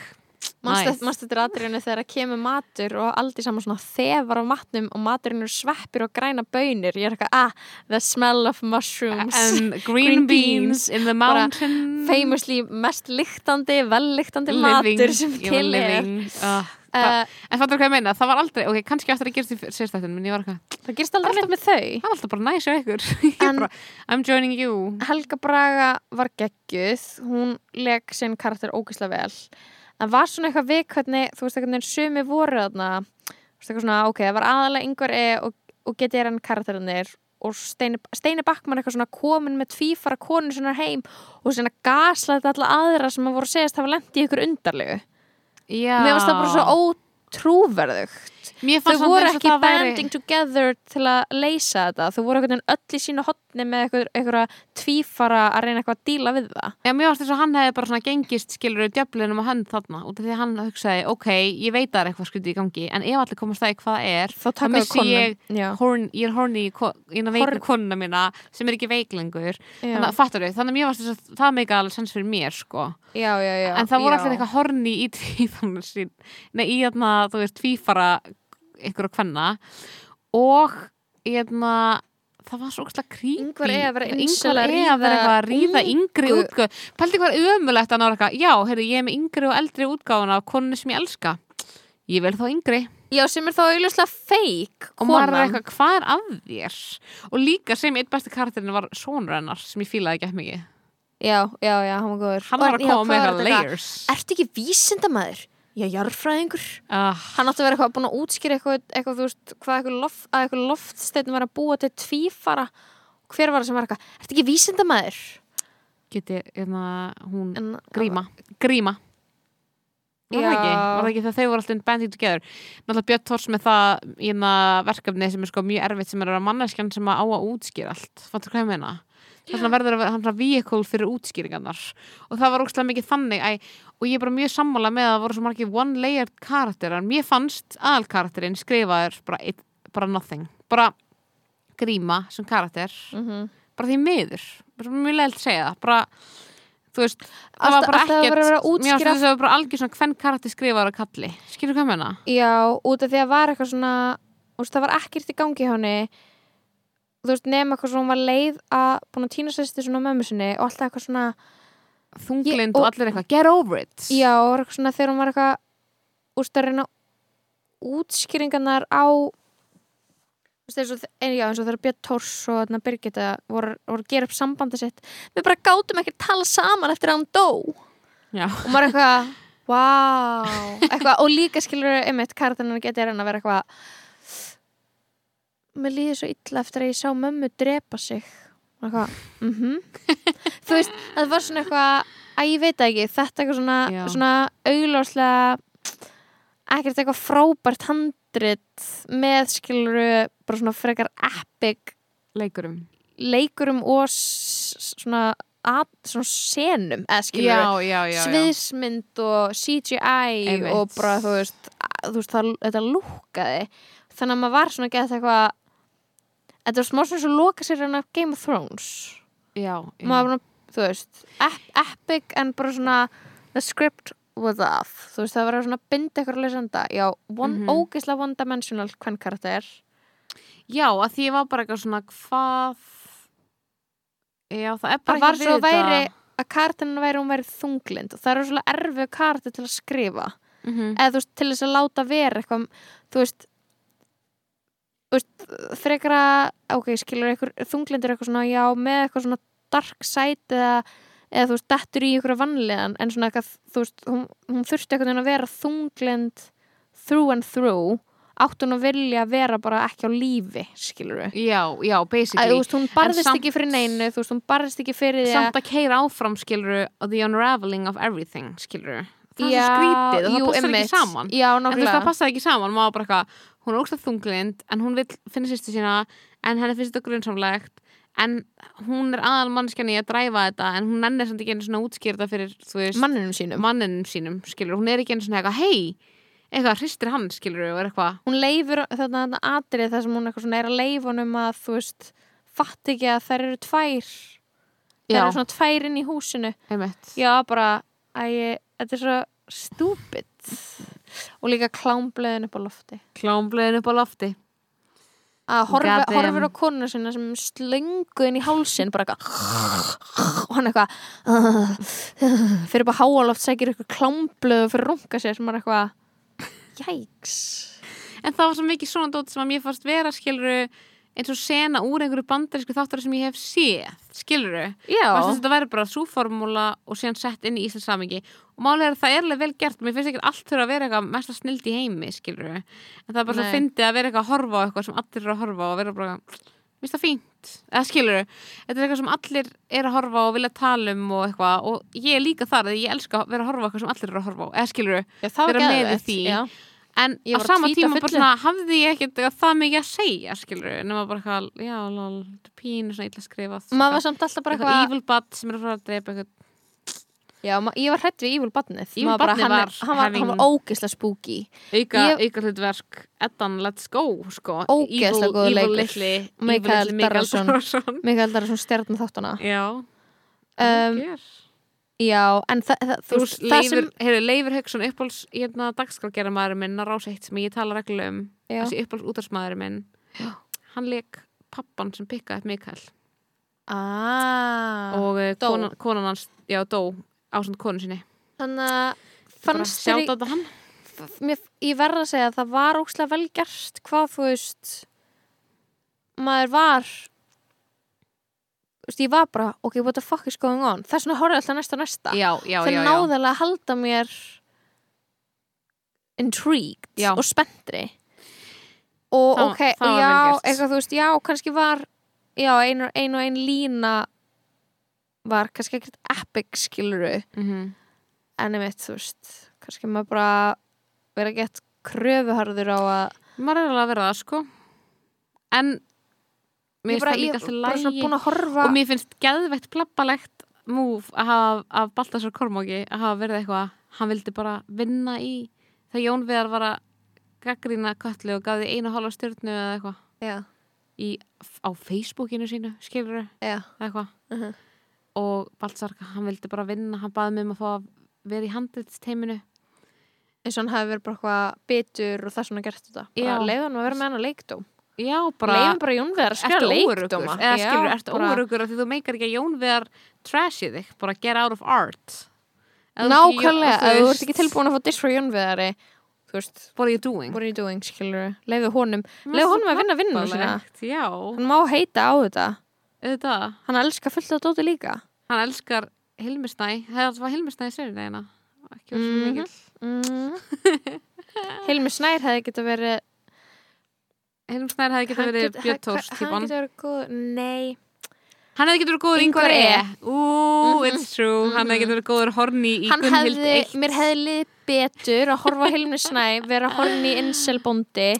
Mannst þetta er atriðinu þegar það kemur matur og aldrei saman svona þefar á matnum og maturinn eru sveppir og græna bönir ég er eitthvað, ah, the smell of mushrooms. And [LAUGHS] green, Green beans, beans, in the mountain. famously mest lyktandi, vellyktandi matur sem til er. living. uh, uh, en fattur hvað ég meina, það var aldrei ok, kannski aftur að gerast í eitthvað, það gerist aldrei neitt með þau. það var alltaf bara næs á ykkur. [LAUGHS] Bara, I'm joining you. Helga Braga var geggjuð. Hún leg sinn karakter ógeðslega vel en var svona eitthvað við hvernig þú veist eitthvað sumi voru þarna? Svona, ok, það var aðalega yngvar e og, og getið hann karakterinir og Steini, Steini Backmann eitthvað svona komin með tvífara konu sinna heim og svona gaslæði alla aðra sem að voru að segast hafa lent í ykkur undarlegu. Já. mér varst það bara svo ótrúverðugt. Þau voru ekki það væri- banding together til að leysa þetta. Þau voru öll í sínu hotni með eitthvað, eitthvað tvífara að reyna eitthvað að díla við það. Já, mér varst þess að hann hefði bara svona gengist skilur djöflinum á hönd þarna. Út af því að hann hugsaði, ok, ég veit að það er eitthvað skrítið í gangi en ef allir komast það í hvað það er þá missi ég, horn, ég er horni í í eina Horn- konuna mína sem er ekki veiklengur þannig að fattur þau, þannig að mér varst þess að það meika alveg sens fyrir mér sko. Já, já, já en það voru allir eitthvað horni í það var svo ógstlega creepy. Vera Ingvar incel að ríða yngri útgáð pældi hvað er ömulegt að nára eitthvað já, heyrðu, ég er með yngri og eldri útgáðuna af konunni sem ég elska. Ég vel þá yngri. Já, sem er þá auðvitað feik og maður er eitthvað, hvað er að þér? Og líka sem eitt besti karakterin var sonur hennar sem ég fílaði ekki eftir mikið. Já, já, já, hann var góður. Hann var að koma með eitthvað layers. Ertu ekki vísindamæður? Já, jarðfræðingur. Uh, Hann átti að vera eitthvað búin að útskýra eitthvað, eitthvað þú veist, hvað eitthvað, loft, að eitthvað loftsteinn var að búa til tvífara. Hver var það sem var eitthvað? Ertu ekki vísindamæður? geti, hérna, hún En, gríma, gríma. Var það ekki, var það ekki þegar þau voru alltaf banding together? Náttúrulega Björn Thors með það hérna, verkefni sem er sko mjög erfitt sem er að manneskjan sem að á að útskýra allt. Fattur hvað ég meina verður að vera hann svona vehicle fyrir útskýringarnar. Og það var ógstlega mikið þannig æ, og ég er bara mjög sammála með að það voru svo margir one layered karakterar. Mér fannst aðalkarakterinn skrifaður bara, eitt, bara nothing. Bara gríma sem karakter. Mhm. bara því miður. Bara mjög leilt að segja það. Bara þú veist, það Alltaf- var bara að ekkert að að mér finnst það bara algjör svona hvern karakter skrifaður að kalli. Skilur hvað ég meina? Já, út af því að var eitthvað svona þú það var ekkert í gangi hjá henni þú veist, nema eitthvað svona hún var leið að búin að týna sérstu svona mömmu sinni og alltaf eitthvað svona þunglind og, og- allir eitthvað, get over it. Já, og eitthvað svona þegar hún var eitthvað úst að reyna útskýringarnar á eins, og, og þegar Björn Tórs og þarna, Birgitta voru, voru að gera upp sambandi sitt við bara gátum ekki að tala saman eftir að hann dó. Já. og maður eitthvað wow, [LAUGHS] eitthvað, og líka skilur einmitt getið hann að vera eitthvað mér líður svo illa eftir að ég sá mömmu drepa sig. Eitthvað, mhm. Þú veist, það var svona eitthvað að ég veit ekki, þetta eitthvað svona, svona augláslega ekkert eitthvað frábært handrit með skiluru bara svona frekar epic leikurum. leikurum og svona, at, svona senum eða já. sviðsmynd og CGI Einmitt. og bara þú veist, að- þú veist það, þetta lúkaði þannig að maður var svona að geta eitthvað þetta var smá svona svo loka sér hann af Game of Thrones. Já, já. maður þú veist ep epic en bara svona the script was off. Þú veist það var að svona binda ykkur að lesanda já, one, Mhm. ógeðslega one dimensional hvern karakter. Já, að því var bara eitthvað svona hvað? Já, það er bara það var svo að væri að kartinu væri hún væri þunglind og það eru svona erfið karti til að skrifa. Mhm. eða þú veist, til þess að láta vera eitthvað, þú veist að ok, skilur eitthvað, þunglindur eitthvað svona já, með eitthvað svona dark side eða, eða þú veist, dettur í eitthvað vanlegan en svona eitthvað, þú veist, hún, hún þurfti eitthvað að vera þunglind through and through átt hún að vilja vera bara ekki á lífi skilur við já, já, basically. Þú veist, hún barðist samt- ekki fyrir neinu þú veist, hún barðist ekki fyrir því að samt að keira áfram skiluru the unraveling of everything skiluru það er Já, svo skrítið og það passar ekki saman. Já, en þú veist það passaði ekki saman maður bara eitthvað, hún er ógst þunglind en hún vil finna sýstu sína en henni finnst þetta grunnsamlegt en hún er aðal mannskjani að dræfa þetta en hún nennir samt ekki einu svona útskýrta fyrir veist, manninum sínum. manninum sínum hún er ekki einu svona eitthvað hei, eitthvað hristir hann skilur og er eitthvað. Hún leifur þarna atrið þar sem hún er að leifa honum að þú veist fatt ekki að þær eru tvær. Þær eru svona tvær inn í húsinu. Einmitt. Já bara æ, þetta er svo stúpid og líka klámblöðin upp á lofti. Klámbleiðin upp á lofti. Að horfi, horfir á konuna sinna sem slöngu inn í hálsin bara eitthvað og hann eitthvað [LAUGHS] fyrir bara háaloft sækir eitthvað klámblöðu fyrir runga sér sem er eitthvað [LAUGHS] jæks en það var svo mikið svona dót sem að mér fannst vera skiluru eins og sena úr einhverju bandarísku þáttar sem ég hef séð Mér finnst þetta verður bara súformúla og síðan sett inn í Íslands samingi og málið er að það er alveg vel gert mér finnst ekki allt þurfa að vera eitthvað mest að snild í heimi skilur en það er bara svo Nei. fyndið að vera eitthvað að horfa á eitthvað sem allir eru að horfa á og vera bara mér finnst það fínt, eða skilur þetta er eitthvað sem allir eru að horfa á og vilja tala um og eitthvað. Og ég er líka þar að ég var en á var sama tíma svona hafði ég ekkert það mikið að segja skilur nema bara eitthvað, já, lol, þetta pínu svona illa skrifað maður var samt alltaf bara eitthvað evil bad sem er að fara að drepa eitthvað Já, ég var hrætt við Evil Badnið Evil Maður hann, var hann, var, having- var ógislega spooky auka, hlutverk Eddan Let's Go sko. Ógeðslega leikur. litli, Mikael Darrason. Darrason. Mikael Dara svona stjarn þáttuna já um, Já, en það, það, þú veist, það sem heyrðu, Leifur Hauksson uppáls hérna dagskrárgerða maður minn rása eitt sem ég tala reglulega um Já. þessi uppáls útarsmaður minn hann leik pappan sem pikkaði upp Mikael ah, og dó. konan, konan hans, já, dó ásand konu sinni Þannig að fannst þér í- mér, ég verð að segja að það var ókslega vel gert hvað þú veist maður var veist, ég var bara, ok, what the fuck is going on? Þess vegna horfði alltaf næsta næsta. Já, já, náðu alveg að halda mér intrigued Já. og spenntri. Og Það- ok, og já, eitthvað þú veist, já, kannski var já, ein og ein, ein lína var kannski ekkert epic skiluru Mhm. en einmitt, þú veist, kannski maður bara vera gett kröfuharður á að maður er alveg að vera það sko. En mér finnst það líka alltaf lægi og mér finnst geðveitt plappalegt múf af Baltasar Kormáki að hafa verið eitthvað hann vildi bara vinna í þegar Jón Viðar var að gaggrína kallu og því einu hálfa stjórnu eða eitthvað. Á Facebookinu sínu skilur já, eitthvað. Mhm. og Baltasar hann vildi bara vinna hann baði mig um að fá að vera í handritsteiminu. Eins og hann hafi verið bara eitthvað bitur og það svona gert þetta. Bara leiði hann að vera með hann að leikdóm já bara leiðum bara Jón Viðar að óurugur leikdóma. eða skilur, ertu óurugur af því þú meikar ekki að Jón Viðar trashið þig, bara get out of art. Ekki- Nákvæmlega, þú þú ert ekki tilbúin að fá diss frá Jón Viðari þú veist, what are you doing? what are you doing, skilur leiðu honum, finnst honum það að vinna vinnuna sína. já, hann má heita á þetta. Auðvitað. Hann elskar fullt af dóti líka. Hann elskar Hilmi Snæ hefði alltaf Hilmi Snæ í sérina ekki verið svo Mhm. mikil mm. Hilmi Snær hefði geta verið Hilmi Snær hefði hann verið Björn Tórs góð, nei. Hann hefði getað verið góður Ingvar E. E. Ú, Mhm. it's true, hann hefði getað verið góður Horni í Gunnhild hefði, 1 mér hefði lið betur að horfa á Hilmi Snæ vera horni incel bóndi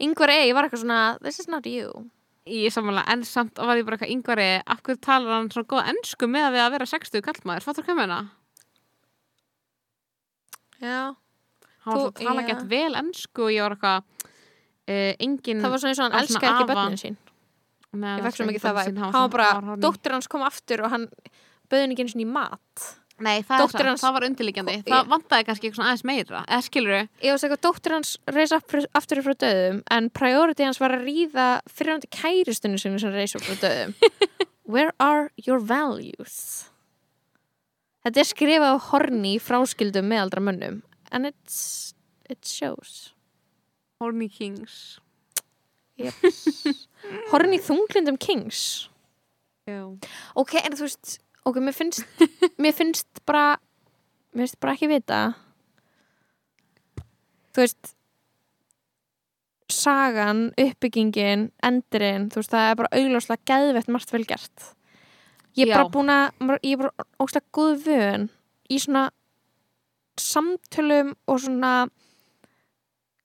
yngvar eigi var eitthvað svona this is not you. Í samanlega, en samt var ég bara eitthvað Ingvar E hverju talar hann svona góða ennsku með að við að vera 60 kallmaður, fattur hvað meina? já, hann var Þú- svo að tala gett vel ennsku og ég var eitthvað uh, engin það var svona eins og hann elskaði ekki afa. börnin sín. Nei, ég hann fekk svo mikið það sín, hann var bara, dóttir hans kom aftur og hann bauði henni ekki eins og í mat. Nei, það, satt, hans- það var undirliggjandi. Ég- það vantaði kannski eitthvað aðeins meira eða skilur ég var eitthvað, dóttir hans reis aftur frá döðum en priority hans var að ríða fyrirhandi kæristunni sinni sem reis upp frá döðum. [LAUGHS] Where are your values? Þetta er skrifað horni fráskildum meðaldra mönnum and it's, it shows Horny Kings. [LAUGHS] Horni þunglindum kings. Já. ok, en þú veist ok, mér finnst [LAUGHS] mér finnst bara mér finnst bara ekki vita. Þú veist sagan, uppbyggingin endurinn, þú veist, það er bara augljóslega geðvett margt vel gert. Ég er Já. bara búin að ég er bara óslega góð vön í svona samtölum og svona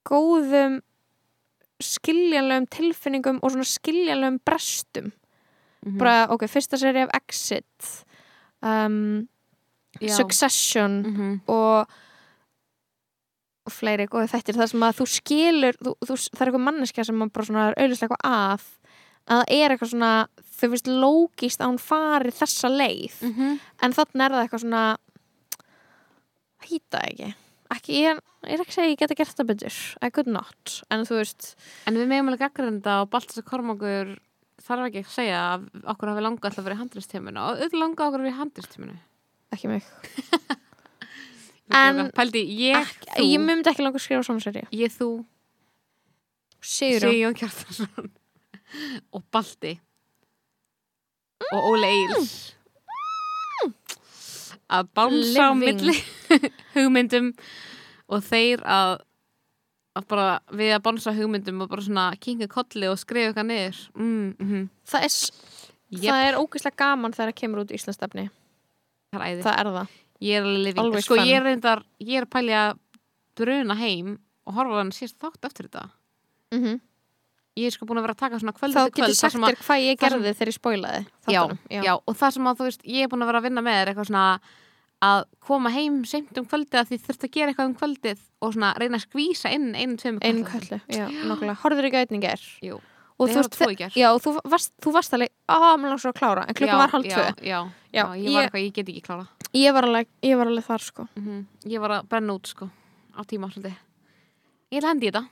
góðum skiljanlegum tilfinningum og svona skiljanlegum brestum Mhm. bara, ok, fyrsta seri af Exit um. Succession Mhm. og og fleiri góði þættir þar sem að þú skilur þú, þú, það er eitthvað manneskja sem bara svona er auðvitað eitthvað að að það er eitthvað svona þau finnst lógist að hún fari þessa leið Mhm. en þannig er það eitthvað svona hýta ekki ekki, ég, er- ekki að segja ég geta gert það betur. I could not, en þú veist En við meðum alveg gaggrenda og Baltasar Kormákur þarf ekki að segja að okkur hafi langað alltaf verið handristíminu og auðvitað langað okkur verið handristíminu ekki mig. [LAUGHS] En- Pældi, ég, ekki, þú ég myndi ekki langa að skrifa svona seri Ég, þú, Sigjón Kjartarsson [LAUGHS] og Balti og Óli Eils að bánsa á milli [LAUGHS] hugmyndum og þeir að, að bara við að bánsa hugmyndum og bara svona kinga kolli og skrifa eitthvað niður. Mm, mm, það er, Jep. það er ógeðslega gaman þegar það kemur út Íslandsstefni það er æði. Það er það. Ég er alveg living. Sko ég er reyndar, ég er pælja að bruna heim og horfa hann síðast þátt eftir þetta. Mm -hmm. Ég er sko búin að vera að taka svona kvöld þá getur sagt að- þér hvað ég það sem- gerði þegar ég spólaði já, já. og það sem að þú veist, ég er búin að vera að vinna með er eitthvað svona að koma heim seint um kvöldið að því þurft að gera eitthvað um kvöldið og svona reyna að skvísa inn einu, tveim einum köllu, já, nokkulega horfður ekki auðning er Jú. og þú gær. já, og þú varst, þú varst alveg á, mér langt svo að klára, en klukkan var hálf tvö. já, já, Já, já, ég var ég- eitthvað, ég get ekki klára ég var alveg, ég var alveg þar sko. Mm ég var að brenna út sko á tíma svolítið ég að hendi þetta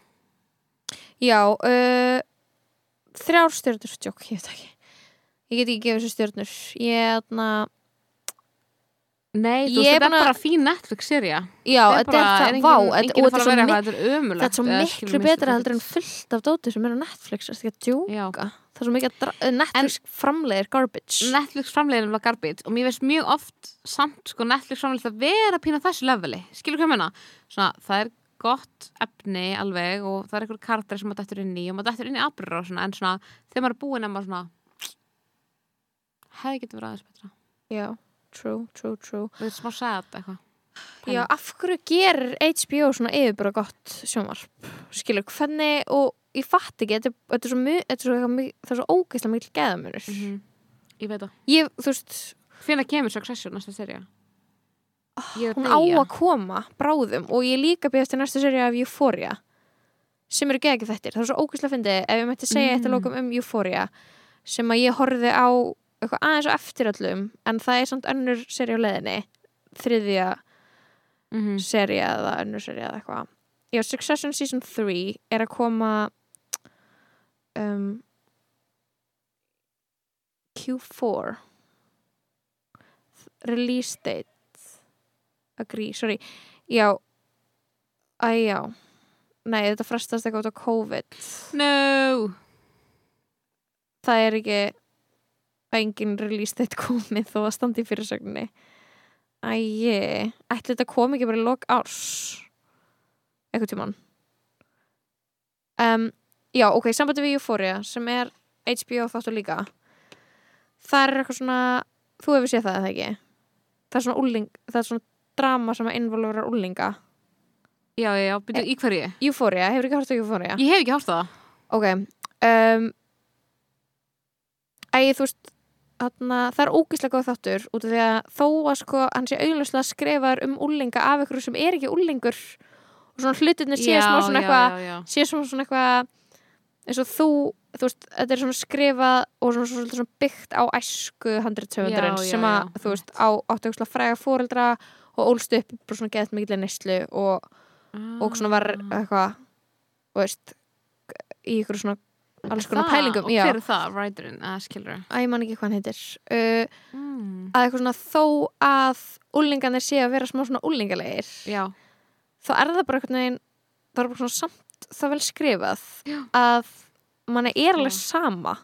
já, uh, þrjár stjörnur stjók, ég veit ekki. Ég get ekki gefið þessu stjörnur. Ég, þarna Nei, þú veist, er þetta er bara fín Netflix-serja Já, þetta er það, vá þetta- og þetta er þetta er ömulegt þetta er svo miklu betra heldur en fullt af dóti sem er á Netflix, það er ekki að djóka? Það er svo mikið að eh, Netflix framleiðir garbage. Netflix framleiðin var garbage og mér veist mjög oft samt sko Netflix framleiðin að vera pína þessu leveli. Skilur hvað ég menna? Svona, það er gott efni alveg og það er einhver karakter sem maður dættur inn í og maður dættur inn í aðbyrður og svona en svona þegar maður er búinn er maður svona hefði getur verið aðeins betra. Já, true, true, true. Og þetta er smá sad eitthvað. Já, af hverju gerir HBO svona yfirbúra gott sjónvarp? Skilur, hvernig og ég fatt ekki, þetta er, svo, mjög, þetta er svo, eitthvað mjög- það er svo ógeðslega mikil geðamunur -hmm. ég veit það. Ég, þú veist, Hvenær kemur Succession næsta serja? Hún að á að koma bráðum og ég líka byrjast til næstu seri af Euphoria sem eru geðið þettir, það er svo ógeðslega fyndið. Ef ég mætti segja Mm. eitt að lókum um Euphoria sem að ég horfði á eitthvað aðeins á eftir öllum en það er samt önnur seri á leiðinni. Þriðja Mm -hmm. seri eða önnur seri eða eitthvað. Já, Succession Season 3 er að koma um, Q4 Release date Agree, sorry. Já. Æ, já. Nei, þetta frestast eitthvað út á COVID. No. Það er ekki engin release date komið þó að standi í fyrirsögninni. Æ, ætli þetta kom ekki bara í lok árs? Eitthvað tímann. Um, Já, ok, sambandi við Euphoria sem er HBO þáttu líka. Það er eitthvað svona þú hefur séð það eða ekki? Það er svona úling, það er svona drama sem að involverar úlinga Já, já, byrju, í hverju? Euphoria, hefur ekki hort á Euphoria? Ég hef ekki hátt það Ok um, Æ, þú veist þarna, það er ógislega góð þáttur út af því að þó að sko hann sé augljóslega skrifaður um úlinga af ykkur sem er ekki úlingur og svona hlutinir sé smá svona eitthvað sé svona svona eitthvað eins og þú, þú veist, þetta er svona skrifað og svona, svona, svona byggt á æsku handritsöfundarinn Já, já, sem að, já, þú veist, á áttu fræga fóreldra og ólst upp bara svona geðt mikilvæg neyslu og, og svona var Ah. eitthvað þú veist, í ykkur svona alls konar pælingum Og hver er það, writerinn, eða skilur Æ, ég man ekki hvað hann heitir uh, mm. að eitthvað svona þó að úlingarnir sé að vera smá svona úlingalegir Já, þá er það bara eitthvað neginn það er bara svona samt það vel skrifað Já. að manni er alveg Já. sama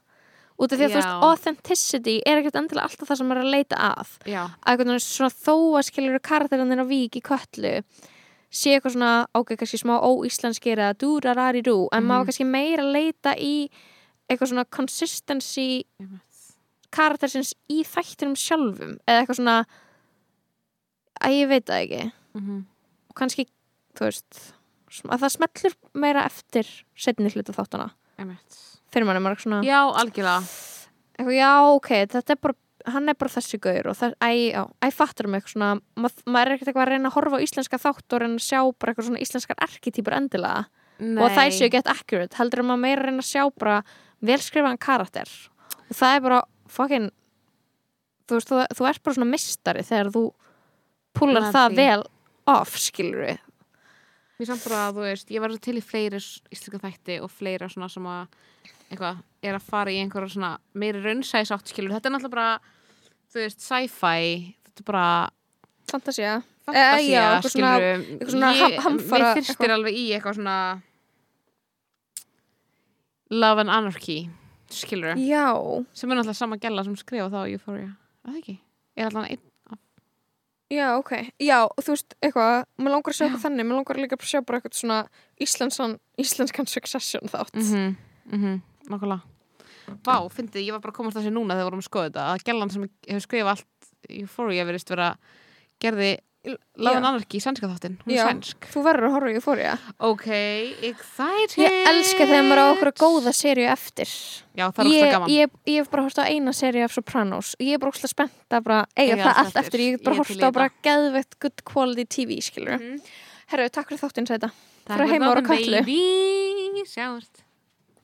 út af því að þú veist Já. authenticity er ekkert endilega alltaf það sem maður er að leita að. Já, að eitthvað neginn svona þó að skilur karakterinn á vík í köllu sé eitthvað svona ok, kannski smá óíslenskir eða dúrarari dú en Mhm. maður kannski meira leita í eitthvað svona consistency karaktersins í þættinum sjálfum eða eitthvað svona að ég veit það ekki. Mm og kannski, þú veist að það smellur meira eftir setni hluta þáttana fyrir mann er maður svona. Já, algjörlega. Eitthvað, já, ok, þetta er bara hann er bara þessi gaur og það, æ, já, æ, fattur mig eitthvað svona, mað, maður er ekkert eitthvað að reyna að horfa á íslenska þátt og reyna að sjá bara eitthvað svona íslenskar arkitýpur endilega. Nei. og þær séu get accurate, heldur að maður meira reyna að sjá bara velskrifaðan karakter. Og það er bara fucking þú veist, þú, þú ert bara svona mistari þegar þú púlar það vel off, skilur við Mér samt bara, þú veist, ég var til í fleiri íslenska þætti og fleira svona sem að eitthvað, er að fara í einhverja svona meiri raunsæs átt skilur þetta er náttúrulega bara, þú veist, sci-fi þetta er bara fantasía. Fantasía, já, eitthvað svona- skilur eitthvað svona ham- hamfara- Mér fyrstir alveg í eitthvað svona Love and Anarchy skilur já, sem er náttúrulega sama gæla sem skrifa það á Euphoria. Er það ekki? Er allan einn já, ok. Já, þú veist, eitthvað, maður langar að sjá eitthvað þannig maður langar líka að sjá bara eitthvað svona íslenskan, íslenskan succession þátt. Mhm, mhm, nákvæmlega. Vá, fyndið, ég var bara að komast þessi núna þegar við vorum að skoða þetta að gælan sem hefur skrifað allt Euphoria verist vera gerði Já. Anarchy, sænska þáttin, hún er sænsk. þú verður að horfa í Euphoria. Ok, exciting ég elska þegar maður á okkur góða serju eftir. Já, það er óslega gaman. ég, ég hef bara hort á eina seri af Sopranos. Og ég er bara óslega spennt að bara eiga það allt eftir. ég hef bara í á bara geðveitt good quality TV, skilur Mhm. Herru, takk fyrir þáttinn sæta. Takk fyrir þáttinn, baby. Sjáumst.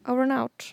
Over and out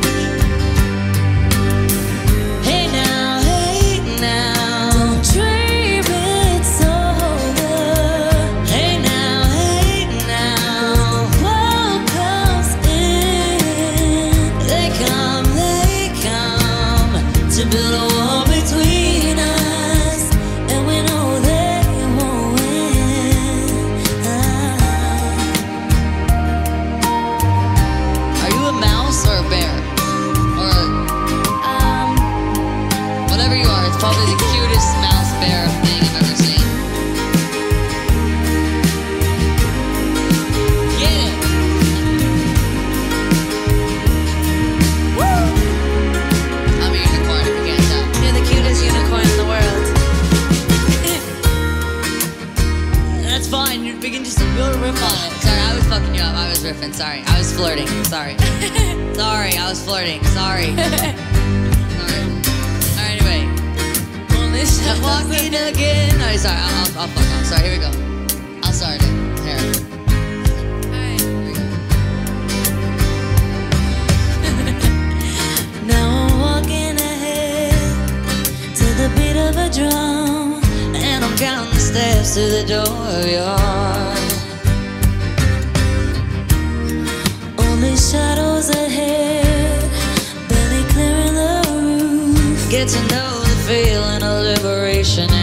Just to build a riff on it. Sorry, I was fucking you up. I was riffing. Sorry, I was flirting. Sorry. [LAUGHS] Sorry, I was flirting. Sorry. [LAUGHS] Sorry. Alright, anyway. I'm walking again. No, sorry. I'll, I'll, I'll fuck off. Sorry, here we go. I'll start it. Here. Alright, here we go. [LAUGHS] Now I'm walking ahead to the beat of a drum, and I'm counting the steps to the door of your shadows ahead, barely clearing the roof. Get to know the feeling of liberation.